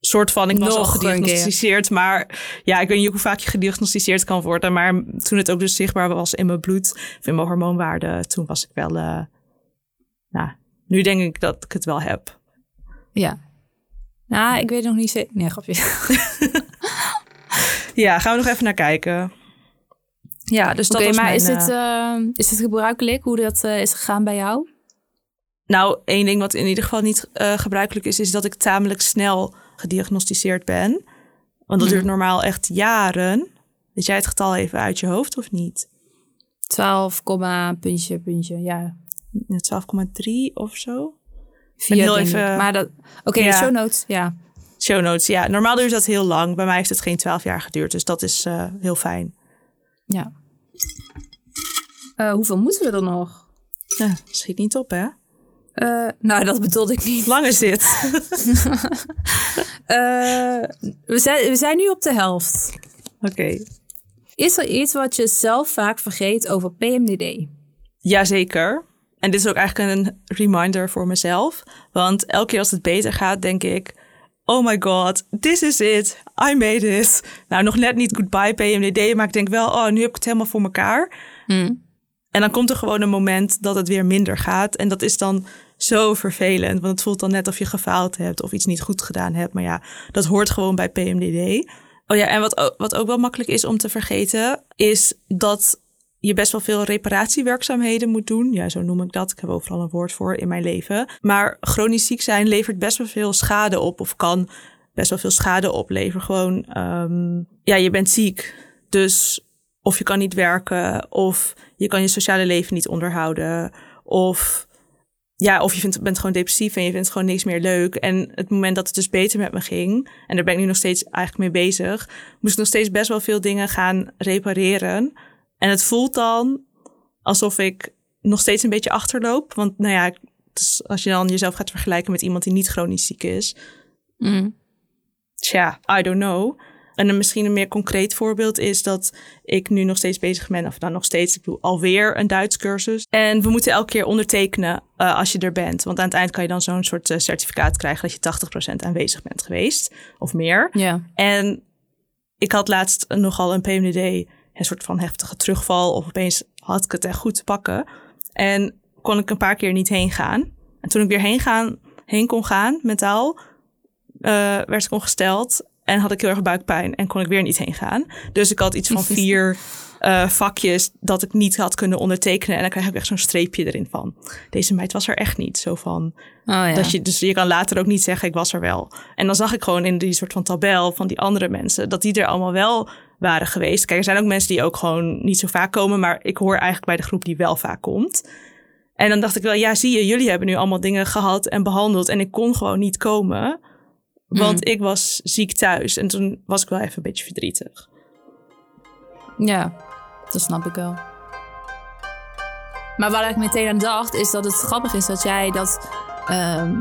soort van, ik was Nog al gediagnosticeerd, maar ja, ik weet niet hoe vaak je gediagnosticeerd kan worden. Maar toen het ook dus zichtbaar was in mijn bloed, of in mijn hormoonwaarde, toen was ik wel, uh, nou, nu denk ik dat ik het wel heb. Ja. Nou, ik weet nog niet zeker. Nee, grapje. [laughs] ja, gaan we nog even naar kijken. Ja, dus dat okay, maar mijn, is, het, uh, is het gebruikelijk hoe dat uh, is gegaan bij jou? Nou, één ding wat in ieder geval niet gebruikelijk is, is dat ik tamelijk snel gediagnosticeerd ben. Want dat duurt mhm. normaal echt jaren. Weet jij het getal even uit je hoofd of niet? 12, puntje, puntje, ja. 12,3 of zo. Vier, heel even. Maar dat. Oké, okay, show notes, ja. Show notes, ja. Normaal duurt dat heel lang. Bij mij heeft het geen 12 jaar geduurd, dus dat is uh, heel fijn. Ja. Uh, hoeveel moeten we er nog? Ja, schiet niet op, hè? Uh, nou, dat bedoelde ik niet. Lang is dit? uh, [laughs] we, zijn, we zijn nu op de helft. Oké. Okay. Is er iets wat je zelf vaak vergeet over PMDD? Jazeker. En dit is ook eigenlijk een reminder voor mezelf. Want elke keer als het beter gaat, denk ik... Oh my god, this is it. I made it. Nou, nog net niet goodbye PMDD, maar ik denk wel... Oh, nu heb ik het helemaal voor elkaar. Mm. En dan komt er gewoon een moment dat het weer minder gaat. En dat is dan zo vervelend. Want het voelt dan net of je gefaald hebt of iets niet goed gedaan hebt. Maar ja, dat hoort gewoon bij PMDD. Oh ja, en wat, wat ook wel makkelijk is om te vergeten, is dat je best wel veel reparatiewerkzaamheden moet doen. Ja, zo noem ik dat. Ik heb overal een woord voor in mijn leven. Maar chronisch ziek zijn levert best wel veel schade op of kan best wel veel schade opleveren. Gewoon, um, ja, je bent ziek. Dus of je kan niet werken, of je kan je sociale leven niet onderhouden, of ja, of je vindt, bent gewoon depressief en je vindt gewoon niks meer leuk. En het moment dat het dus beter met me ging, en daar ben ik nu nog steeds eigenlijk mee bezig, moest ik nog steeds best wel veel dingen gaan repareren. En het voelt dan alsof ik nog steeds een beetje achterloop. Want nou ja, dus als je dan jezelf gaat vergelijken met iemand die niet chronisch ziek is. Mm. Tja, I don't know. En een misschien een meer concreet voorbeeld is dat ik nu nog steeds bezig ben, of dan nog steeds, ik doe alweer een Duits cursus. En we moeten elke keer ondertekenen uh, als je er bent. Want aan het eind kan je dan zo'n soort uh, certificaat krijgen dat je 80% aanwezig bent geweest, of meer. Ja. En ik had laatst nogal een PMDD, een soort van heftige terugval, of opeens had ik het echt goed te pakken. En kon ik een paar keer niet heen gaan. En toen ik weer heen, gaan, heen kon gaan, mentaal, uh, werd ik ongesteld. En had ik heel erg buikpijn en kon ik weer niet heen gaan. Dus ik had iets van vier uh, vakjes dat ik niet had kunnen ondertekenen. En dan krijg ik echt zo'n streepje erin van. Deze meid was er echt niet. Zo van. Oh, ja. dat je, dus je kan later ook niet zeggen, ik was er wel. En dan zag ik gewoon in die soort van tabel van die andere mensen, dat die er allemaal wel waren geweest. Kijk, er zijn ook mensen die ook gewoon niet zo vaak komen. Maar ik hoor eigenlijk bij de groep die wel vaak komt. En dan dacht ik wel, ja, zie je, jullie hebben nu allemaal dingen gehad en behandeld. En ik kon gewoon niet komen, want Mm. ik was ziek thuis. En toen was ik wel even een beetje verdrietig. Ja, dat snap ik wel. Maar waar ik meteen aan dacht, is dat het grappig is dat jij dat... ehm,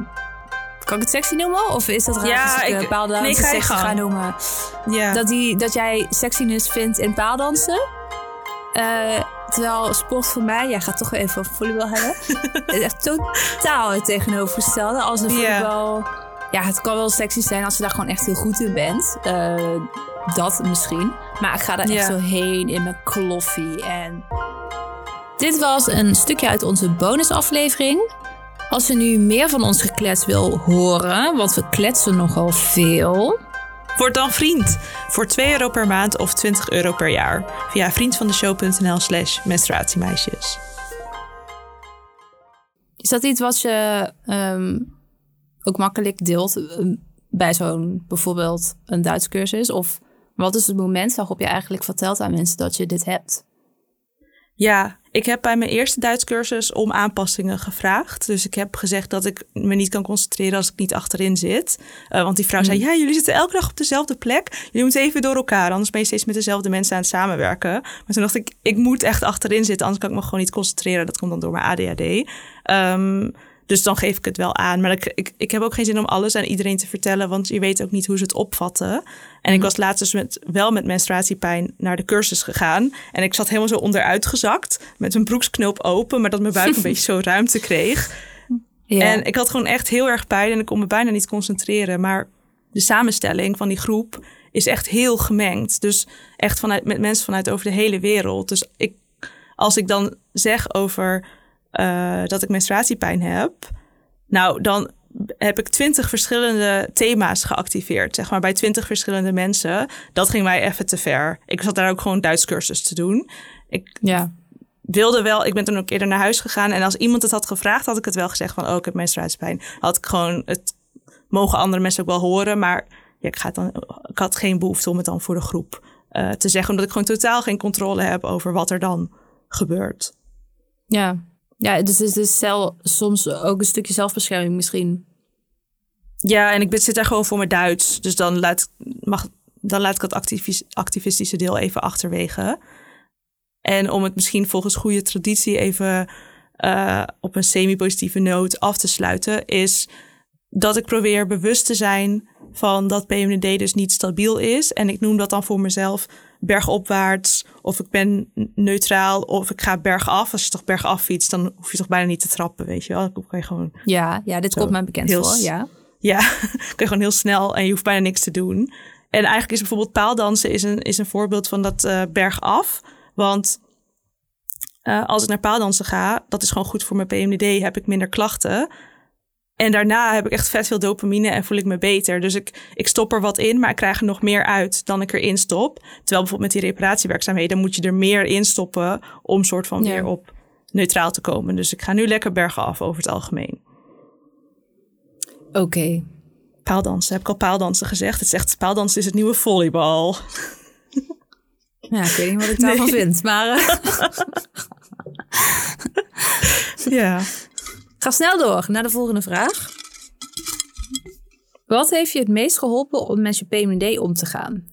kan ik het sexy noemen? Of is dat raar Ja, als ik, paaldansen nee, ga sexy gang. ga noemen? Ja, Dat, die, dat jij sexiness vindt in paaldansen. Eh, terwijl sport voor mij, jij gaat toch weer even over volleybal [laughs] hebben. is echt totaal het tegenovergestelde. Als een Ja. volleybal... Ja, het kan wel sexy zijn als je daar gewoon echt heel goed in bent. Eh, dat misschien. Maar ik ga daar echt Ja. zo heen in mijn kloffie. En... Dit was een stukje uit onze bonusaflevering. Als je nu meer van ons geklets wil horen, want we kletsen nogal veel... Word dan vriend voor 2 euro per maand of 20 euro per jaar via vriendvandeshow.nl slash menstruatiemeisjes. Is dat iets wat je ehm, ook makkelijk deelt ehm, bij zo'n bijvoorbeeld een Duits cursus? Of wat is het moment waarop je eigenlijk vertelt aan mensen dat je dit hebt? Ja, ik heb bij mijn eerste Duits cursus om aanpassingen gevraagd. Dus ik heb gezegd dat ik me niet kan concentreren als ik niet achterin zit. Eh, want die vrouw zei, ja, jullie zitten elke dag op dezelfde plek. Jullie moeten even door elkaar, anders ben je steeds met dezelfde mensen aan het samenwerken. Maar toen dacht ik, ik moet echt achterin zitten, anders kan ik me gewoon niet concentreren. Dat komt dan door mijn ADHD. Dus dan geef ik het wel aan. Maar ik, ik, ik heb ook geen zin om alles aan iedereen te vertellen, want je weet ook niet hoe ze het opvatten. En ik was laatst dus met, wel met menstruatiepijn naar de cursus gegaan. En ik zat helemaal zo onderuit gezakt, met mijn broeksknoop open, maar dat mijn buik een [laughs] beetje zo ruimte kreeg. Ja. En ik had gewoon echt heel erg pijn en ik kon me bijna niet concentreren. Maar de samenstelling van die groep is echt heel gemengd. Dus echt vanuit, met mensen vanuit over de hele wereld. Dus ik, als ik dan zeg over eh, dat ik menstruatiepijn heb, nou dan heb ik twintig verschillende thema's geactiveerd, zeg maar, bij twintig verschillende mensen. Dat ging mij even te ver. Ik zat daar ook gewoon Duits cursus te doen. Ik ja. wilde wel, ik ben toen ook eerder naar huis gegaan. En als iemand het had gevraagd, had ik het wel gezegd van, oh, ik heb menstruatiepijn. Had ik gewoon, het mogen andere mensen ook wel horen. Maar ja, ik, ga dan, ik had geen behoefte om het dan voor de groep eh, te zeggen. Omdat ik gewoon totaal geen controle heb over wat er dan gebeurt. Ja. Ja, dus is cel, soms ook een stukje zelfbescherming misschien. Ja, en ik zit daar gewoon voor mijn Duits. Dus dan laat, mag, dan laat ik het activis- activistische deel even achterwege. En om het misschien volgens goede traditie even eh, op een semi-positieve noot af te sluiten, is dat ik probeer bewust te zijn van dat PMDD dus niet stabiel is. En ik noem dat dan voor mezelf bergopwaarts, of ik ben neutraal, of ik ga bergaf. Als je toch bergaf fietst, dan hoef je toch bijna niet te trappen, weet je wel. Dan kan je gewoon Ja, ja dit komt mij bekend heel voor, ja. ja, [laughs] kun je gewoon heel snel en je hoeft bijna niks te doen. En eigenlijk is bijvoorbeeld paaldansen is een, is een voorbeeld van dat eh bergaf. Want eh, als ik naar paaldansen ga, dat is gewoon goed voor mijn PMDD, heb ik minder klachten. En daarna heb ik echt vet veel dopamine en voel ik me beter. Dus ik, ik stop er wat in, maar ik krijg er nog meer uit dan ik erin stop. Terwijl bijvoorbeeld met die reparatiewerkzaamheden moet je er meer in stoppen om soort van Ja. weer op neutraal te komen. Dus ik ga nu lekker bergaf over het algemeen. Oké. Paaldansen, heb ik al paaldansen gezegd? Het zegt paaldansen is het nieuwe volleybal. [laughs] Ja, ik weet niet wat ik [laughs] daarvan Nee. vind, maar eh, [laughs] Ja. Ga snel door naar de volgende vraag. Wat heeft je het meest geholpen om met je PMD om te gaan?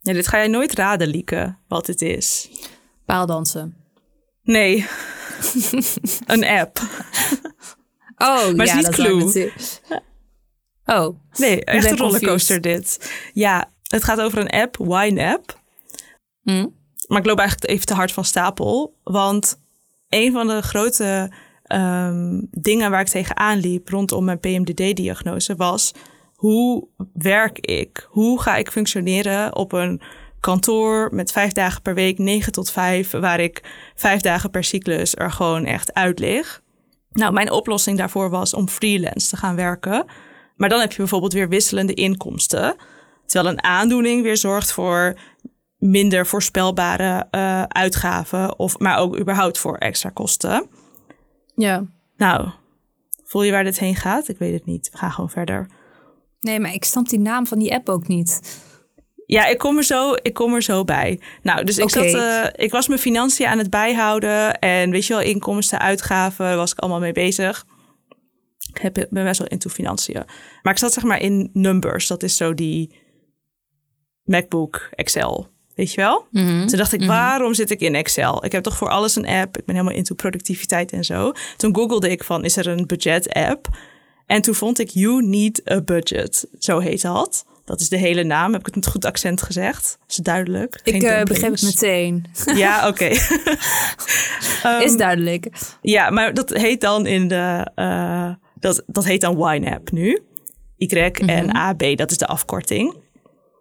ja, dit ga jij nooit raden, Lieke, wat het is. Paaldansen. Nee. [laughs] een app. Oh, Maar ja, is niet dat Clue. Oh, Nee, echt een rollercoaster dit. Ja, het gaat over een app, Wine App. hm? Maar ik loop eigenlijk even te hard van stapel. Want een van de grote ehm, dingen waar ik tegenaan liep rondom mijn PMDD-diagnose was... hoe werk ik? Hoe ga ik functioneren op een kantoor met vijf dagen per week, negen tot vijf... waar ik vijf dagen per cyclus er gewoon echt uit lig? Nou, mijn oplossing daarvoor was om freelance te gaan werken. Maar dan heb je bijvoorbeeld weer wisselende inkomsten. Terwijl een aandoening weer zorgt voor minder voorspelbare eh, uitgaven, of, maar ook überhaupt voor extra kosten. Ja. Nou, voel je waar dit heen gaat? Ik weet het niet. We gaan gewoon verder. Nee, maar ik snap die naam van die app ook niet. Ja, ik kom er zo, ik kom er zo bij. Nou, dus ik, zat, eh, ik was mijn financiën aan het bijhouden. En weet je wel, inkomsten, uitgaven, was ik allemaal mee bezig. Ik heb, ben best wel into financiën. Maar ik zat zeg maar in Numbers. Dat is zo die MacBook Excel. Weet je wel? Mhm. Toen dacht ik, waarom zit ik in Excel? Ik heb toch voor alles een app. Ik ben helemaal into productiviteit en zo. Toen googelde ik van, is er een budget app? En toen vond ik You Need a Budget. Zo heet dat. Dat is de hele naam. Heb ik het met goed accent gezegd? Is het duidelijk? Ik Geen eh, begreep het meteen. [laughs] Ja, oké. [laughs] [laughs] Ehm, Is duidelijk. ja, maar dat heet dan in de... eh, dat, dat heet dan YNAB nu. Y en AB, dat is de afkorting.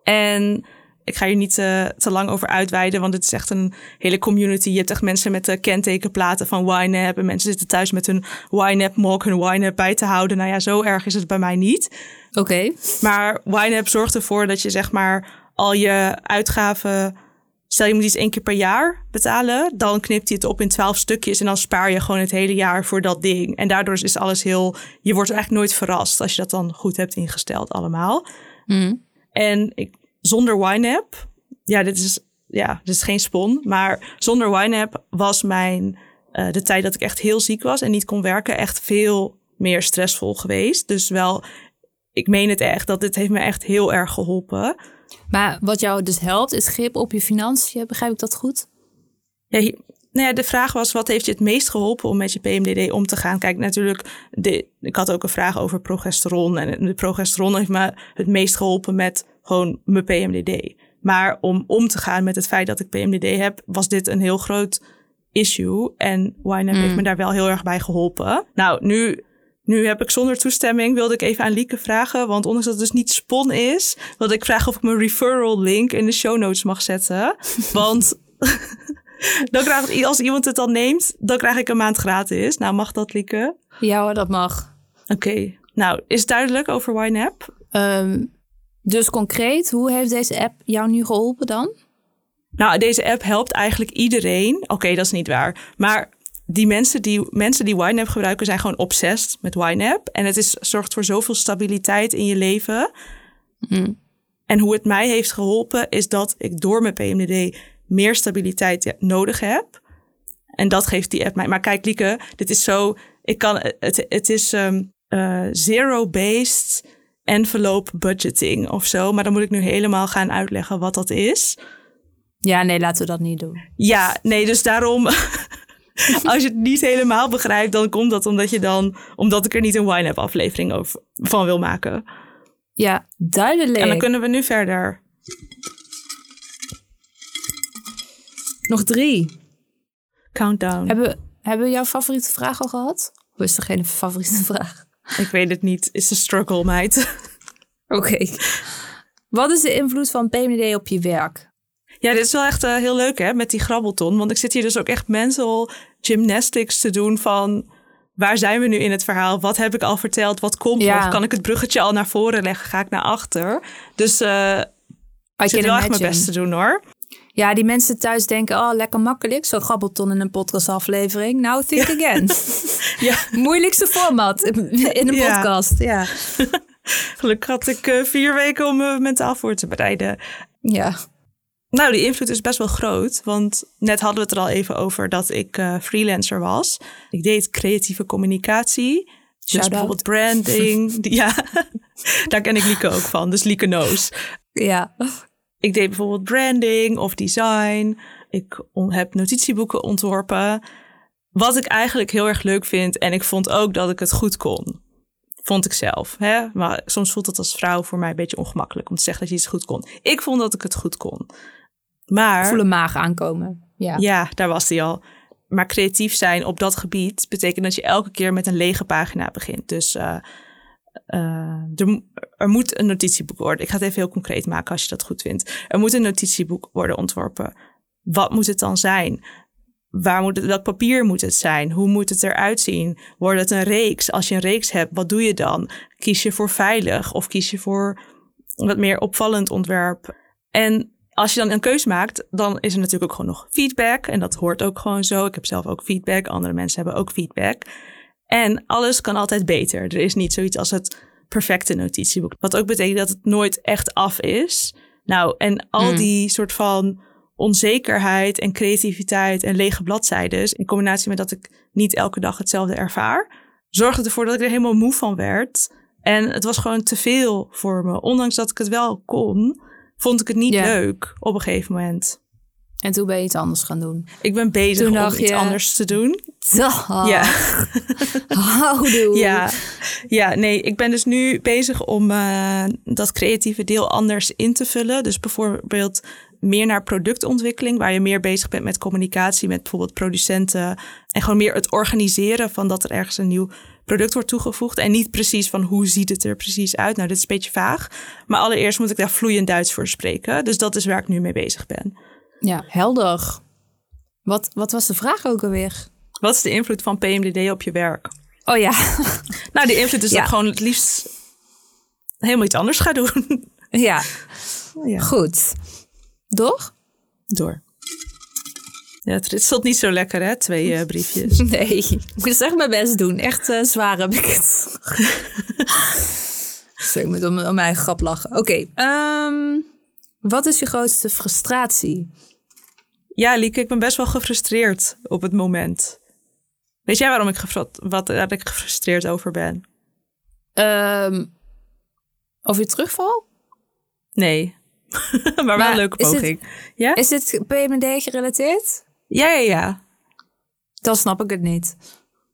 En ik ga hier niet eh, te lang over uitweiden, want het is echt een hele community. Je hebt echt mensen met de kentekenplaten van YNAB. En mensen zitten thuis met hun YNAB mok, hun YNAB bij te houden. Nou ja, zo erg is het bij mij niet. Oké. Maar YNAB zorgt ervoor dat je zeg maar al je uitgaven... Stel je moet iets één keer per jaar betalen, dan knipt hij het op in twaalf stukjes en dan spaar je gewoon het hele jaar voor dat ding. En daardoor is alles heel, je wordt eigenlijk nooit verrast als je dat dan goed hebt ingesteld allemaal. Mhm. En ik, zonder YNAB, ja, dit is, ja, dit is geen spon, maar zonder YNAB was mijn, eh, de tijd dat ik echt heel ziek was en niet kon werken, echt veel meer stressvol geweest. Dus wel, ik meen het echt, dat dit heeft me echt heel erg geholpen. Maar wat jou dus helpt, is grip op je financiën. Begrijp ik dat goed? Ja, hier- nou ja, de vraag was, wat heeft je het meest geholpen om met je PMDD om te gaan? Kijk, natuurlijk, de, ik had ook een vraag over progesteron. En de progesteron heeft me het meest geholpen met gewoon mijn PMDD. Maar om om te gaan met het feit dat ik PMDD heb, was dit een heel groot issue. En YNAB heeft me daar wel heel erg bij geholpen. Nou, nu, nu heb ik zonder toestemming, wilde ik even aan Lieke vragen. Want ondanks dat het dus niet spon is, wilde ik vragen of ik mijn referral link in de show notes mag zetten. [laughs] Want [laughs] dan krijg ik, als iemand het dan neemt, dan krijg ik een maand gratis. Nou, mag dat, Lieke? Ja hoor, dat mag. Oké. Nou, is het duidelijk over YNAB? Ehm, dus concreet, hoe heeft deze app jou nu geholpen dan? Nou, deze app helpt eigenlijk iedereen. Oké, dat is niet waar. Maar die mensen die, mensen die YNAB gebruiken zijn gewoon obsessed met YNAB. En het is, zorgt voor zoveel stabiliteit in je leven. Mhm. En hoe het mij heeft geholpen is dat ik door mijn PMDD meer stabiliteit nodig heb. En dat geeft die app mij. Maar kijk, Lieke, dit is zo. Ik kan, het, het is ehm, eh, zero-based envelope budgeting of zo. Maar dan moet ik nu helemaal gaan uitleggen wat dat is. Ja, nee, laten we dat niet doen. Ja, nee, dus daarom. [laughs] Als je het niet helemaal begrijpt, dan komt dat omdat je dan. omdat ik er niet een wine-app aflevering over, van wil maken. Ja, duidelijk. En dan kunnen we nu verder. Nog drie. Countdown. Hebben, hebben we jouw favoriete vraag al gehad? Of is er geen favoriete vraag? Ik weet het niet. It's a struggle, meid. [laughs] Oké. Wat is de invloed van PMD op je werk? Ja, dit is wel echt eh, heel leuk hè, met die grabbelton. Want ik zit hier dus ook echt mental gymnastics te doen van... waar zijn we nu in het verhaal? Wat heb ik al verteld? Wat komt Ja. nog? Kan ik het bruggetje al naar voren leggen? Ga ik naar achter? Dus eh ik zit wel echt mijn best te doen hoor. Ja, die mensen thuis denken, oh, lekker makkelijk. Zo'n grabbelton in een podcastaflevering. Nou, think again. [laughs] Ja, Moeilijkste format in een Ja. podcast. Ja. [laughs] gelukkig had ik eh, vier weken om me mentaal voor te bereiden. Ja. Nou, die invloed is best wel groot. Want net hadden we het er al even over dat ik eh, freelancer was. Ik deed creatieve communicatie. Dus bijvoorbeeld branding. [laughs] Ja, daar ken ik Lieke ook van. Dus Lieke knows. Ja. Ik deed bijvoorbeeld branding of design. Ik heb notitieboeken ontworpen. Wat ik eigenlijk heel erg leuk vind. En ik vond ook dat ik het goed kon. Vond ik zelf. Hè? Maar soms voelt het als vrouw voor mij een beetje ongemakkelijk om te zeggen dat je iets goed kon. Ik vond dat ik het goed kon. Maar Voel een maag aankomen. Ja. ja, daar was die al. Maar creatief zijn op dat gebied betekent dat je elke keer met een lege pagina begint. Dus eh, eh, er, mo- moet een notitieboek worden. Ik ga het even heel concreet maken als je dat goed vindt. Er moet een notitieboek worden ontworpen. Wat moet het dan zijn? Waar moet het, papier moet het zijn? Hoe moet het eruit zien? Wordt het een reeks? Als je een reeks hebt, wat doe je dan? Kies je voor veilig of kies je voor wat meer opvallend ontwerp? En als je dan een keuze maakt, dan is er natuurlijk ook gewoon nog feedback. En dat hoort ook gewoon zo. Ik heb zelf ook feedback. Andere mensen hebben ook feedback. En alles kan altijd beter. Er is niet zoiets als het perfecte notitieboek. Wat ook betekent dat het nooit echt af is. Nou, en al Hmm. die soort van onzekerheid en creativiteit en lege bladzijden, in combinatie met dat ik niet elke dag hetzelfde ervaar, zorgde ervoor dat ik er helemaal moe van werd. En het was gewoon te veel voor me. Ondanks dat ik het wel kon, vond ik het niet leuk op een gegeven moment. En toen ben je iets anders gaan doen. Ik ben bezig Toen om iets je- anders te doen. Ja. Ja. [laughs] Houdoe. Ja, ja, nee, ik ben dus nu bezig om eh, dat creatieve deel anders in te vullen. Dus bijvoorbeeld meer naar productontwikkeling, waar je meer bezig bent met communicatie met bijvoorbeeld producenten. En gewoon meer het organiseren van dat er ergens een nieuw product wordt toegevoegd. En niet precies van hoe ziet het er precies uit. Nou, dit is een beetje vaag. Maar allereerst moet ik daar vloeiend Duits voor spreken. Dus dat is waar ik nu mee bezig ben. Ja, helder. Wat, wat was de vraag ook alweer? Wat is de invloed van PMDD op je werk? Oh ja. [laughs] Nou, die invloed is dat Ja. ik gewoon het liefst helemaal iets anders ga doen. ja, [laughs] ja. goed. Door? Door. Ja, het ritselt niet zo lekker, hè? Twee eh, briefjes. [laughs] Nee, ik moet echt mijn best doen. Echt eh, zwaar heb ik het. Zo, ik moet om, om mijn grap lachen. Oké, ehm, wat is je grootste frustratie? Ja, Lieke, ik ben best wel gefrustreerd op het moment. Weet jij waarom ik, wat, waar ik gefrustreerd over ben? Ehm of je terugval? Nee. [laughs] maar, wel een leuke het- poging. Ja? Is dit PMD gerelateerd? ja, ja, ja. Dan snap ik het niet.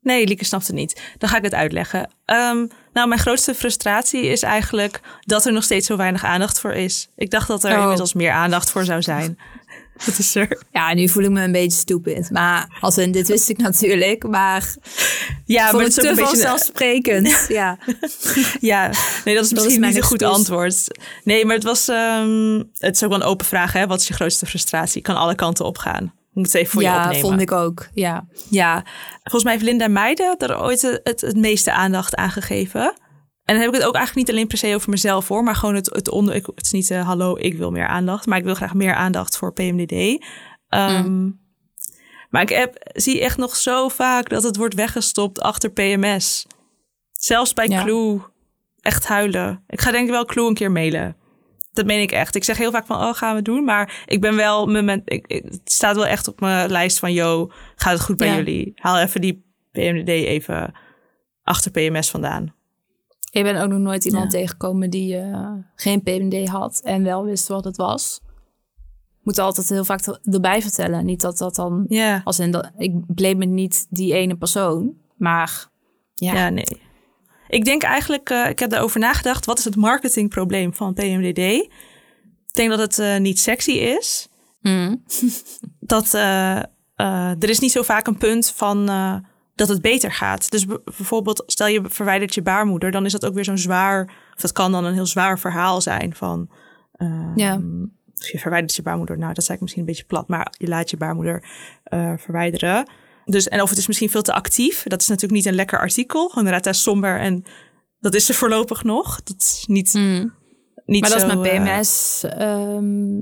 Nee, Lieke snapt het niet. Dan ga ik het uitleggen. Ehm, nou, mijn grootste frustratie is eigenlijk dat er nog steeds zo weinig aandacht voor is. Ik dacht dat er Oh. inmiddels meer aandacht voor zou zijn. [laughs] Wat is er? Ja, nu voel ik me een beetje stupid. Maar als in, dit wist ik [laughs] natuurlijk. Maar Ja, voor maar het te een beetje... vanzelfsprekend. [laughs] Ja. Ja, nee, dat is misschien niet een goed antwoord. Nee, maar het was. ehm, het is ook wel een open vraag, hè? Wat is je grootste frustratie? Kan alle kanten opgaan. Ik moet het even voor je ja, opnemen. vond ik ook. Ja. Ja, volgens mij heeft Linda Meijden er ooit het, het, het meeste aandacht aan gegeven. En dan heb ik het ook eigenlijk niet alleen per se over mezelf hoor, maar gewoon het, het onder. Ik, het is niet eh, hallo, ik wil meer aandacht, maar ik wil graag meer aandacht voor PMDD. Ehm, Maar ik heb, zie echt nog zo vaak dat het wordt weggestopt achter PMS. Zelfs bij Ja. Clue. Echt huilen. Ik ga denk ik wel Clue een keer mailen. Dat meen ik echt. Ik zeg heel vaak van, oh, gaan we doen. Maar ik ben wel, mijn men- ik, ik- het staat wel echt op mijn lijst van, yo, gaat het goed bij Ja. jullie? Haal even die PMDD even achter PMS vandaan. Ik ben ook nog nooit iemand Ja. tegengekomen die eh, geen PMD had en wel wist wat het was. Moet altijd heel vaak erbij vertellen. Niet dat dat dan, Ja, als in dat, ik blame niet die ene persoon, maar ja. ja, nee. Ik denk eigenlijk, eh, ik heb daarover nagedacht, wat is het marketingprobleem van PMDD? Ik denk dat het eh, niet sexy is. Mm. dat er is niet zo vaak een punt van dat het beter gaat. Dus bijvoorbeeld, stel je verwijdert je baarmoeder, dan is dat ook weer zo'n zwaar, of dat kan dan een heel zwaar verhaal zijn van. eh, Ja. je verwijdert je baarmoeder, nou dat zei ik misschien een beetje plat, maar je laat je baarmoeder eh, verwijderen. Dus, en of het is misschien veel te actief. Dat is natuurlijk niet een lekker artikel. Inderdaad daar somber en dat is er voorlopig nog. Dat is niet, Mm. niet Maar dat zo, is met eh, PMS. ehm,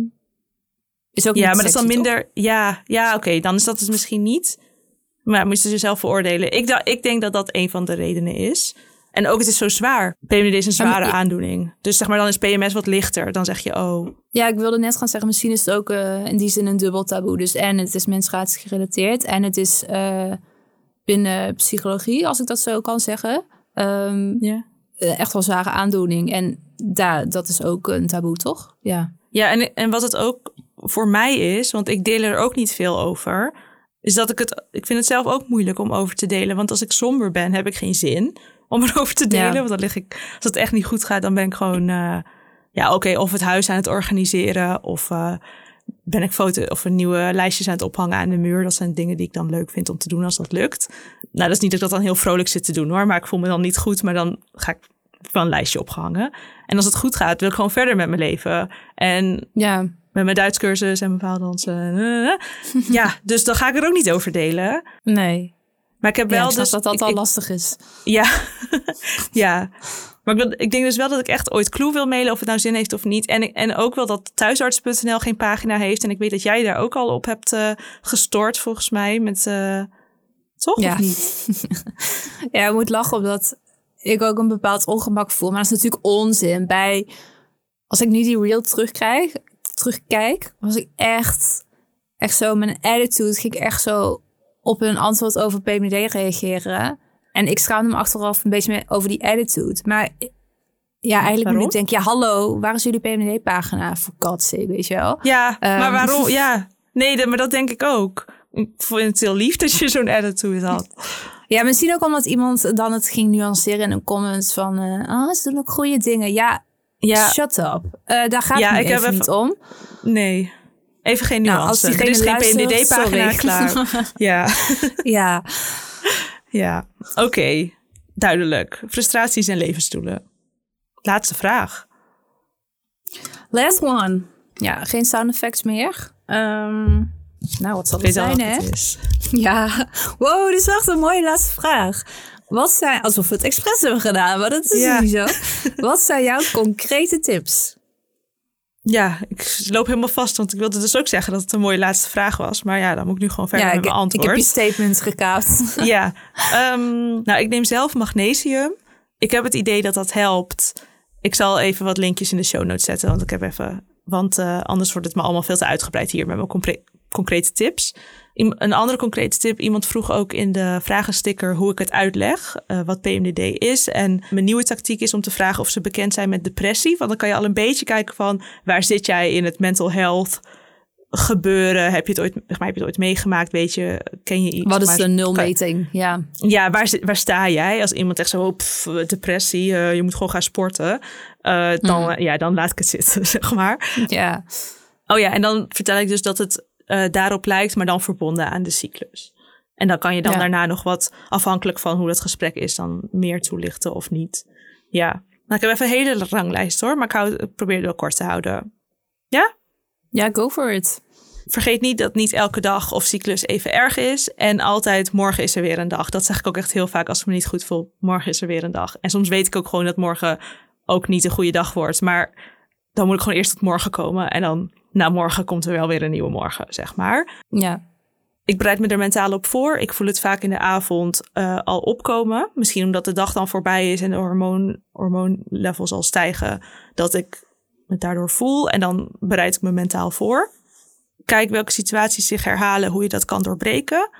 is ook ja, maar dat is dan toch? minder. Ja, ja oké, dan is dat het misschien niet. Maar moet je zelf veroordelen. Ik, dacht, ik denk dat dat een van de redenen is. En ook, het is zo zwaar. PMDD is een zware aandoening. Dus zeg maar, dan is PMS wat lichter. Dan zeg je, oh, Ja, ik wilde net gaan zeggen, misschien is het ook eh, in die zin een dubbel taboe. Dus en het is menstruatie gerelateerd en het is eh, binnen psychologie, als ik dat zo kan zeggen, ehm, ja. eh, echt wel zware aandoening. En daar, dat is ook een taboe, toch? Ja. Ja, en, en wat het ook voor mij is, want ik deel er ook niet veel over, is dat ik het, ik vind het zelf ook moeilijk om over te delen. Want als ik somber ben, heb ik geen zin om [laughs] erover te delen. Ja. Want dan lig ik, als het echt niet goed gaat, dan ben ik gewoon, eh, ja, oké, of het huis aan het organiseren, of eh, ben ik foto of een nieuwe lijstjes aan het ophangen aan de muur. Dat zijn dingen die ik dan leuk vind om te doen als dat lukt. Nou, dat is niet dat ik dat dan heel vrolijk zit te doen hoor, maar ik voel me dan niet goed, maar dan ga ik wel een lijstje opgehangen. En als het goed gaat, wil ik gewoon verder met mijn leven. En Ja. Met mijn Duits cursus en mijn paaldansen. eh, ja, dus dan ga ik er ook niet over delen. Nee. Maar ik heb Ja, wel ik snap dus dat dat ik- al ik- lastig is. Ja, [laughs] ja. Maar ik, wil- ik denk dus wel dat ik echt ooit Clue wil mailen of het nou zin heeft of niet. En, en ook wel dat thuisarts.nl geen pagina heeft. En ik weet dat jij daar ook al op hebt eh, gestort volgens mij. Met, eh, toch Ja. of niet? [laughs] Ja, ik moet lachen omdat ik ook een bepaald ongemak voel. Maar dat is natuurlijk onzin. Bij als ik nu die reel terugkrijg, terugkijk, was ik echt, echt zo een attitude. Ging ik echt zo op hun antwoord over PMD reageren. En ik schaamde me achteraf een beetje meer over die attitude. Maar ja, eigenlijk Waarom? moet ik denk, ja, hallo, waar is jullie PMD-pagina voor sake, weet je wel? Ja, maar Ehm. waarom? [laughs] Ja, nee, maar dat denk ik ook. Ik vond het heel lief dat je zo'n attitude had. Ja, misschien ook omdat iemand dan het ging nuanceren in een comments van, ah, ze doen ook goede dingen. Ja, Ja, shut up. Eh, daar gaat Ja, het ik heb even even- niet om. nee. Even geen Nou, nuance. als er diegene is geen PMDD-pagina klaar. [laughs] Ja, ja, [laughs] ja. Oké, duidelijk. Frustraties en levensdoelen. Laatste vraag. last one. Ja, geen sound effects meer. Ehm, nou, wat zal het zijn, hè? het. Ja, wow, dit is echt een mooie laatste vraag. Wat zijn, alsof we het expres hebben gedaan, maar dat is Ja. niet zo. Wat zijn jouw concrete tips? Ja, ik loop helemaal vast, want ik wilde dus ook zeggen dat het een mooie laatste vraag was. Maar ja, dan moet ik nu gewoon verder ja, met ik, mijn ik antwoord. heb je statement gekaapt. [laughs] Ja, ehm, nou, ik neem zelf magnesium. Ik heb het idee dat dat helpt. Ik zal even wat linkjes in de show notes zetten, want ik heb even. Want eh, anders wordt het me allemaal veel te uitgebreid hier met mijn concrete tips. Een andere concrete tip. Iemand vroeg ook in de vragensticker hoe ik het uitleg, eh, wat PMDD is. En mijn nieuwe tactiek is om te vragen of ze bekend zijn met depressie. Want dan kan je al een beetje kijken van waar zit jij in het mental health gebeuren. Heb je het ooit, zeg maar, heb je het ooit meegemaakt? Weet je, ken je iets? Wat is maar- de nulmeting? Ja. ja, waar, waar sta jij? Als iemand echt zo, oh, pff, depressie, eh, je moet gewoon gaan sporten. eh, dan, eh, ja, dan laat ik het zitten, [laughs] zeg maar. ja. Oh ja, en dan vertel ik dus dat het eh, daarop lijkt, maar dan verbonden aan de cyclus. En dan kan je dan Ja. daarna nog wat, afhankelijk van hoe dat gesprek is, dan meer toelichten of niet. Ja, nou, ik heb even een hele ranglijst hoor, maar ik, hou, ik probeer het wel kort te houden. Ja, go for it. Vergeet niet dat niet elke dag of cyclus even erg is. En altijd morgen is er weer een dag. Dat zeg ik ook echt heel vaak als ik me niet goed voel. Morgen is er weer een dag. En soms weet ik ook gewoon dat morgen ook niet een goede dag wordt. Maar dan moet ik gewoon eerst tot morgen komen. En dan na morgen komt er wel weer een nieuwe morgen, zeg maar. Ja. Ik bereid me er mentaal op voor. Ik voel het vaak in de avond eh, al opkomen. Misschien omdat de dag dan voorbij is en de hormoon, hormoonlevels al stijgen. Dat ik het daardoor voel. En dan bereid ik me mentaal voor. Kijk welke situaties zich herhalen, hoe je dat kan doorbreken.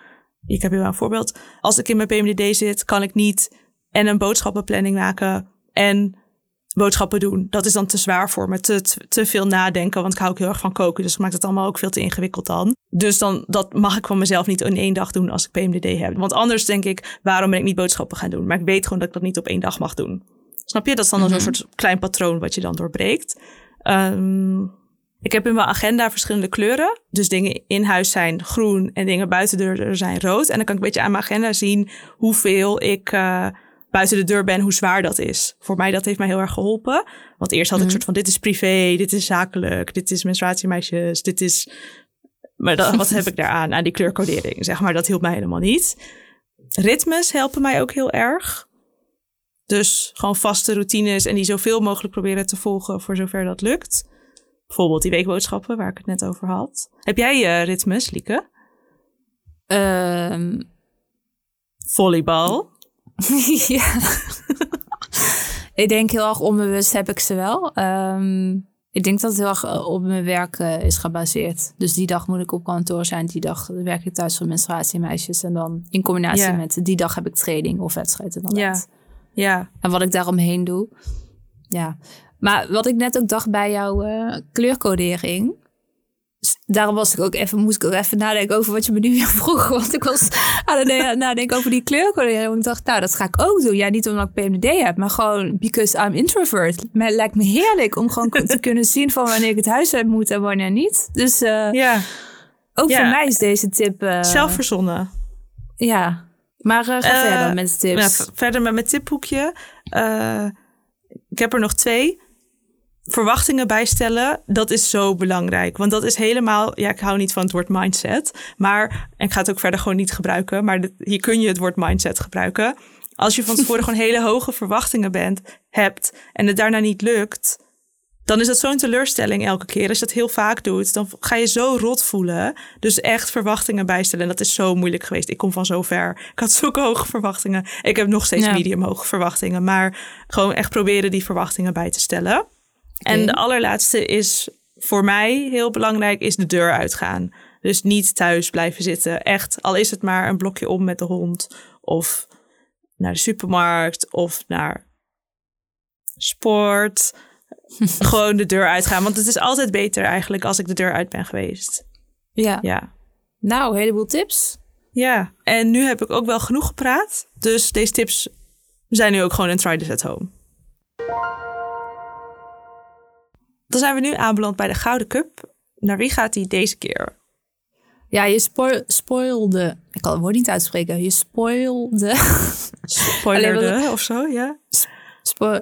Ik heb hier wel een voorbeeld. Als ik in mijn PMDD zit, kan ik niet en een boodschappenplanning maken en boodschappen doen. Dat is dan te zwaar voor me. Te, te, te veel nadenken, want ik hou ook heel erg van koken. Dus ik maak het allemaal ook veel te ingewikkeld dan. Dus dan, dat mag ik van mezelf niet in één dag doen als ik PMDD heb. Want anders denk ik, waarom ben ik niet boodschappen gaan doen? Maar ik weet gewoon dat ik dat niet op één dag mag doen. Snap je? Dat is dan Mhm. een soort klein patroon wat je dan doorbreekt. Ehm, ik heb in mijn agenda verschillende kleuren. Dus dingen in huis zijn groen en dingen buiten de deur zijn rood. En dan kan ik een beetje aan mijn agenda zien hoeveel ik eh, buiten de deur ben, hoe zwaar dat is. Voor mij dat heeft mij heel erg geholpen. Want eerst had ik een soort van dit is privé, dit is zakelijk, dit is menstruatiemeisjes, dit is... Maar dat, wat heb ik [laughs] daaraan, aan die kleurcodering? Zeg maar, dat hielp mij helemaal niet. Ritmes helpen mij ook heel erg. Dus gewoon vaste routines en die zoveel mogelijk proberen te volgen voor zover dat lukt. Bijvoorbeeld die weekboodschappen waar ik het net over had. Heb jij eh ritmes, Lieke? Ehm, Volleybal. [laughs] ja. ik denk heel erg onbewust heb ik ze wel. Ehm, ik denk dat het heel erg eh, op mijn werk eh, is gebaseerd. Dus die dag moet ik op kantoor zijn. Die dag werk ik thuis voor menstruatiemeisjes. En dan in combinatie met die dag heb ik training of wedstrijd inderdaad. Ja. En wat ik daaromheen doe. Ja. Maar wat ik net ook dacht bij jouw eh, kleurcodering. Daarom was ik ook even, moest ik ook even nadenken over wat je me nu weer [laughs] vroeg. Want ik was aan het na- nadenken over die kleurcodering. En ik dacht, nou, dat ga ik ook doen. Ja, niet omdat ik PMDD heb, maar gewoon because I'm introvert. Het lijkt me heerlijk om gewoon te [laughs] kunnen zien van wanneer ik het huis uit moet en wanneer niet. Dus eh, Ja. ook Ja. voor mij is deze tip... Zelf verzonnen. Ja. Maar eh, ga verder met de tips. V- verder met mijn tipboekje. Ik heb er nog twee. Verwachtingen bijstellen, dat is zo belangrijk. Want dat is helemaal, ja, ik hou niet van het woord mindset. Maar, en ik ga het ook verder gewoon niet gebruiken. Maar dit- hier kun je het woord mindset gebruiken. Als je van [laughs] tevoren gewoon hele hoge verwachtingen bent, hebt en het daarna niet lukt, dan is dat zo'n teleurstelling elke keer. Als je dat heel vaak doet, dan ga je zo rot voelen. Dus echt verwachtingen bijstellen. En dat is zo moeilijk geweest. Ik kom van zo ver. Ik had zulke hoge verwachtingen. Ik heb nog steeds Ja. medium hoge verwachtingen. Maar gewoon echt proberen die verwachtingen bij te stellen. En de allerlaatste is voor mij heel belangrijk, is de deur uitgaan. Dus niet thuis blijven zitten. Echt, al is het maar een blokje om met de hond. Of naar de supermarkt. Of naar sport. [laughs] Gewoon de deur uitgaan. Want het is altijd beter eigenlijk als ik de deur uit ben geweest. Ja. Ja. Nou, een heleboel tips. Ja, en nu heb ik ook wel genoeg gepraat. Dus deze tips zijn nu ook gewoon een try this at home. Dan zijn we nu aanbeland bij de Gouden Cup. Naar wie gaat die deze keer? Ja, je spoil, spoilde. Ik kan het woord niet uitspreken. Je spoilde. Spoilerde Alleen of zo, ja? Spo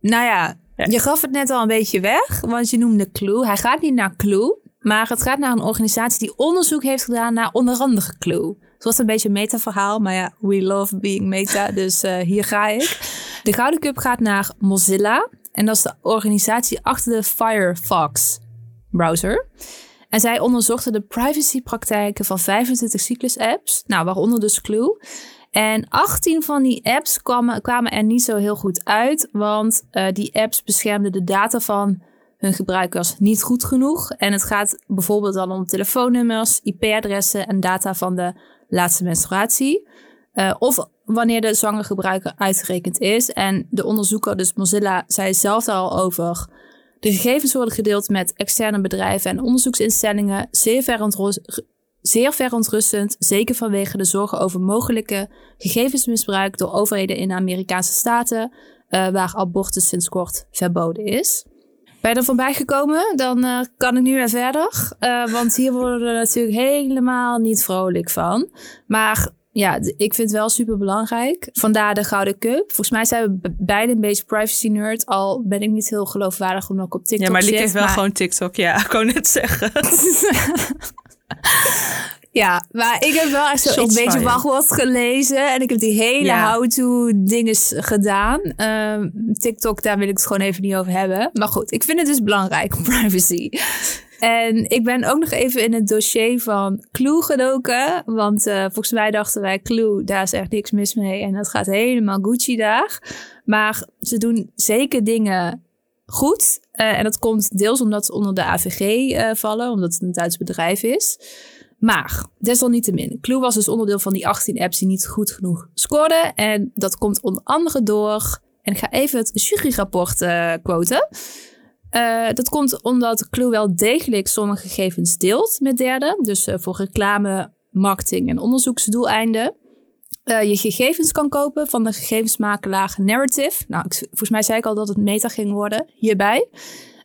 nou ja, Ja. je gaf het net al een beetje weg, want je noemde Clue. Hij gaat niet naar Clue, maar het gaat naar een organisatie die onderzoek heeft gedaan naar onder andere Clue. Het was een beetje een meta-verhaal, maar ja, we love being meta, dus eh, hier ga ik. De Gouden Cup gaat naar Mozilla en dat is de organisatie achter de Firefox browser. En zij onderzochten de privacypraktijken van 25 cyclus-apps, nou, waaronder dus Clue. En 18 van die apps kwamen, kwamen er niet zo heel goed uit, want eh, die apps beschermden de data van hun gebruikers niet goed genoeg. En het gaat bijvoorbeeld dan om telefoonnummers, IP-adressen en data van de laatste menstruatie. Eh, of wanneer de zwangere gebruiker uitgerekend is. En de onderzoeker, dus Mozilla, zei zelf daar al over. De gegevens worden gedeeld met externe bedrijven en onderzoeksinstellingen. Zeer zeer verontrustend, zeker vanwege de zorgen over mogelijke gegevensmisbruik door overheden in de Amerikaanse staten, eh, waar abortus sinds kort verboden is. Ben je er voorbij gekomen? Dan eh, kan ik nu weer verder. Want hier worden we natuurlijk helemaal niet vrolijk van. Maar ja, ik vind het wel super belangrijk. Vandaar de Gouden Cup. Volgens mij zijn we be- beide een beetje privacy nerd. Al ben ik niet heel geloofwaardig omdat ik op TikTok Ja, maar zit. Liek heeft wel maar- gewoon TikTok. Ja, [laughs] ik wou net zeggen. [laughs] Ja, maar ik heb wel echt zo een beetje wachtwoord gelezen. En ik heb die hele Ja. how-to dinges gedaan. Ehm, TikTok, daar wil ik het gewoon even niet over hebben. Maar goed, ik vind het dus belangrijk, [laughs] privacy. En ik ben ook nog even in het dossier van Clue gedoken. Want eh, volgens mij dachten wij, Clue, daar is echt niks mis mee. En dat gaat helemaal Gucci daar. Maar ze doen zeker dingen goed. Eh, en dat komt deels omdat ze onder de AVG eh, vallen. Omdat het een Duits bedrijf is. Maar desalniettemin, Clue was dus onderdeel van die 18 apps die niet goed genoeg scoorden. En dat komt onder andere door, en ik ga even het juryrapport quoten. Eh, dat komt omdat Clue wel degelijk sommige gegevens deelt met derden. Dus eh, voor reclame, marketing en onderzoeksdoeleinden. Eh, je gegevens kan kopen van de gegevensmakelaar Narrative. Nou, ik, volgens mij zei ik al dat het meta ging worden hierbij.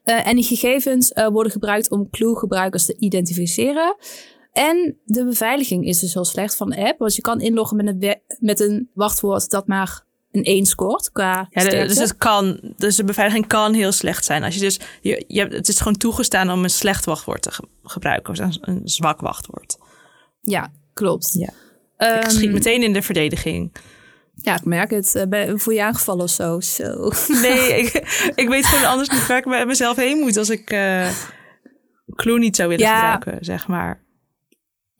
En die gegevens worden gebruikt om Clue-gebruikers te identificeren. En de beveiliging is dus heel slecht van de app. Want je kan inloggen met een, met een wachtwoord dat maar een 1 scoort qua Ja, de- dus het kan, dus de beveiliging kan heel slecht zijn. Als je dus, je, je hebt, het is gewoon toegestaan om een slecht wachtwoord te ge- gebruiken, of een, een zwak wachtwoord. Ja, klopt. Ja. Ehm, ik schiet meteen in de verdediging. Ja, ik merk het. Eh, ben, voel je aangevallen of zo? Zo. [laughs] Nee, ik, ik weet gewoon anders niet waar ik met mezelf heen moet als ik eh Clue niet zou willen Ja. gebruiken, zeg maar.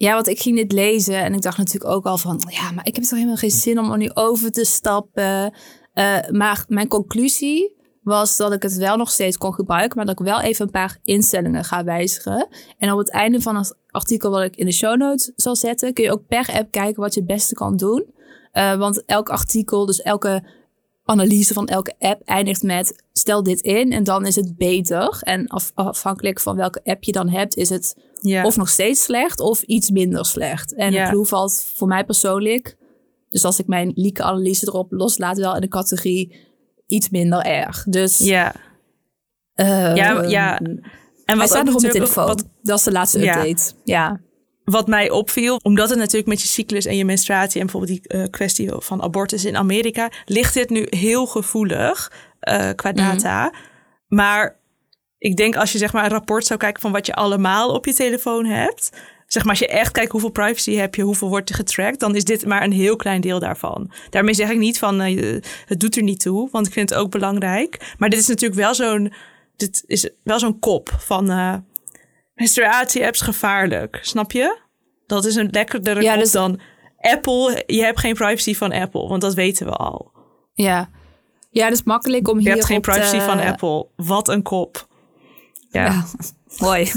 Ja, want ik ging dit lezen en ik dacht natuurlijk ook al van... Ja, maar ik heb toch helemaal geen zin om er nu over te stappen. Eh, maar mijn conclusie was dat ik het wel nog steeds kon gebruiken... maar dat ik wel even een paar instellingen ga wijzigen. En op het einde van het artikel wat ik in de show notes zal zetten... kun je ook per app kijken wat je het beste kan doen. Eh, want elk artikel, dus elke analyse van elke app eindigt met... stel dit in en dan is het beter. En af- afhankelijk van welke app je dan hebt, is het Ja. of nog steeds slecht of iets minder slecht. En Ja. Clue valt voor mij persoonlijk, dus als ik mijn lieke analyse erop loslaat, wel in de categorie iets minder erg. Dus ja. eh, Ja, ja. En wat staat nog op mijn telefoon. Wat, dat is de laatste update. Ja. wat mij opviel, omdat het natuurlijk met je cyclus en je menstruatie en bijvoorbeeld die eh, kwestie van abortus in Amerika, ligt dit nu heel gevoelig eh, qua data. Maar ik denk als je zeg maar een rapport zou kijken van wat je allemaal op je telefoon hebt, zeg maar als je echt kijkt hoeveel privacy heb je, hoeveel wordt er getracked, dan is dit maar een heel klein deel daarvan. Daarmee zeg ik niet van eh, het doet er niet toe, want ik vind het ook belangrijk. Maar dit is natuurlijk wel zo'n, dit is wel zo'n kop van eh menstruatie-apps gevaarlijk, snap je? Dat is een lekkerdere Ja, kop dus- dan Apple. Je hebt geen privacy van Apple, want dat weten we al. ja. Ja, het is makkelijk om Je hier hebt geen privacy te- van Apple. Wat een kop. Ja. [laughs] Mooi.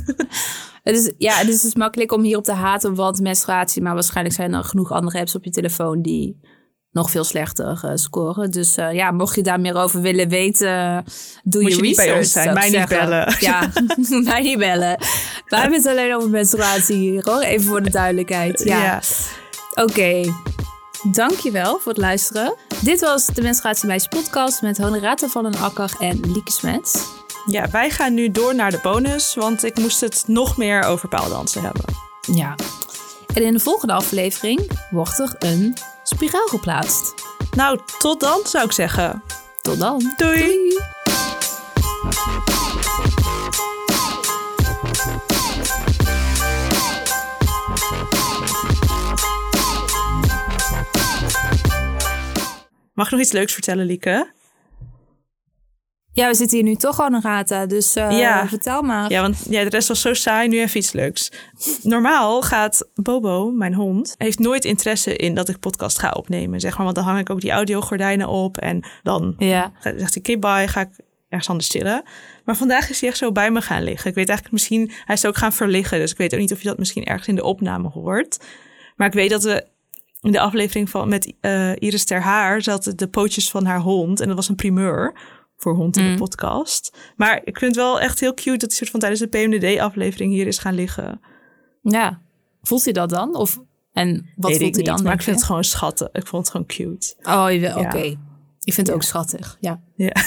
het is, ja, het is dus makkelijk om hierop te haten, want menstruatie. Maar waarschijnlijk zijn er genoeg andere apps op je telefoon die nog veel slechter eh, scoren. Dus eh, ja, mocht je daar meer over willen weten, doe Moet je je niet bij ons zijn, mij niet bellen. Ja, [laughs] [laughs] mij niet bellen. Wij hebben het alleen over menstruatie hier, hoor. Even voor de duidelijkheid. Ja. Ja. Oké. Dankjewel voor het luisteren. Dit was de Menstruatiemeisjes podcast met Honorata van den Akker en Lieke Smets. Ja, wij gaan nu door naar de bonus, want ik moest het nog meer over paaldansen hebben. Ja. En in de volgende aflevering wordt er een spiraal geplaatst. Nou, tot dan zou ik zeggen. Tot dan. Doei. Mag ik nog iets leuks vertellen, Lieke? Ja, we zitten hier nu toch gewoon een rata, dus eh, Ja. vertel maar. Ja, want ja, de rest was zo saai. Nu even iets leuks. Normaal gaat Bobo, mijn hond, heeft nooit interesse in dat ik podcast ga opnemen. Zeg maar, want dan hang ik ook die audiogordijnen op. En dan Ja. zegt hij, oké, bye, ga ik ergens anders chillen. Maar vandaag is hij echt zo bij me gaan liggen. Ik weet eigenlijk misschien, hij is ook gaan verliggen. Dus ik weet ook niet of je dat misschien ergens in de opname hoort. Maar ik weet dat we in de aflevering van met eh, Iris Ter Haar zaten de pootjes van haar hond. En dat was een primeur voor hond in de podcast. Maar ik vind het wel echt heel cute dat hij soort van tijdens de PMDD-aflevering hier is gaan liggen. ja. Voelt hij dat dan? Of, en wat Weet voelt hij dan? niet, maar ik vind je? het gewoon schatten. Ik vond het gewoon cute. Oh, wil- oké. Ja. Ik vind het ook schattig, ja. Ja. [laughs]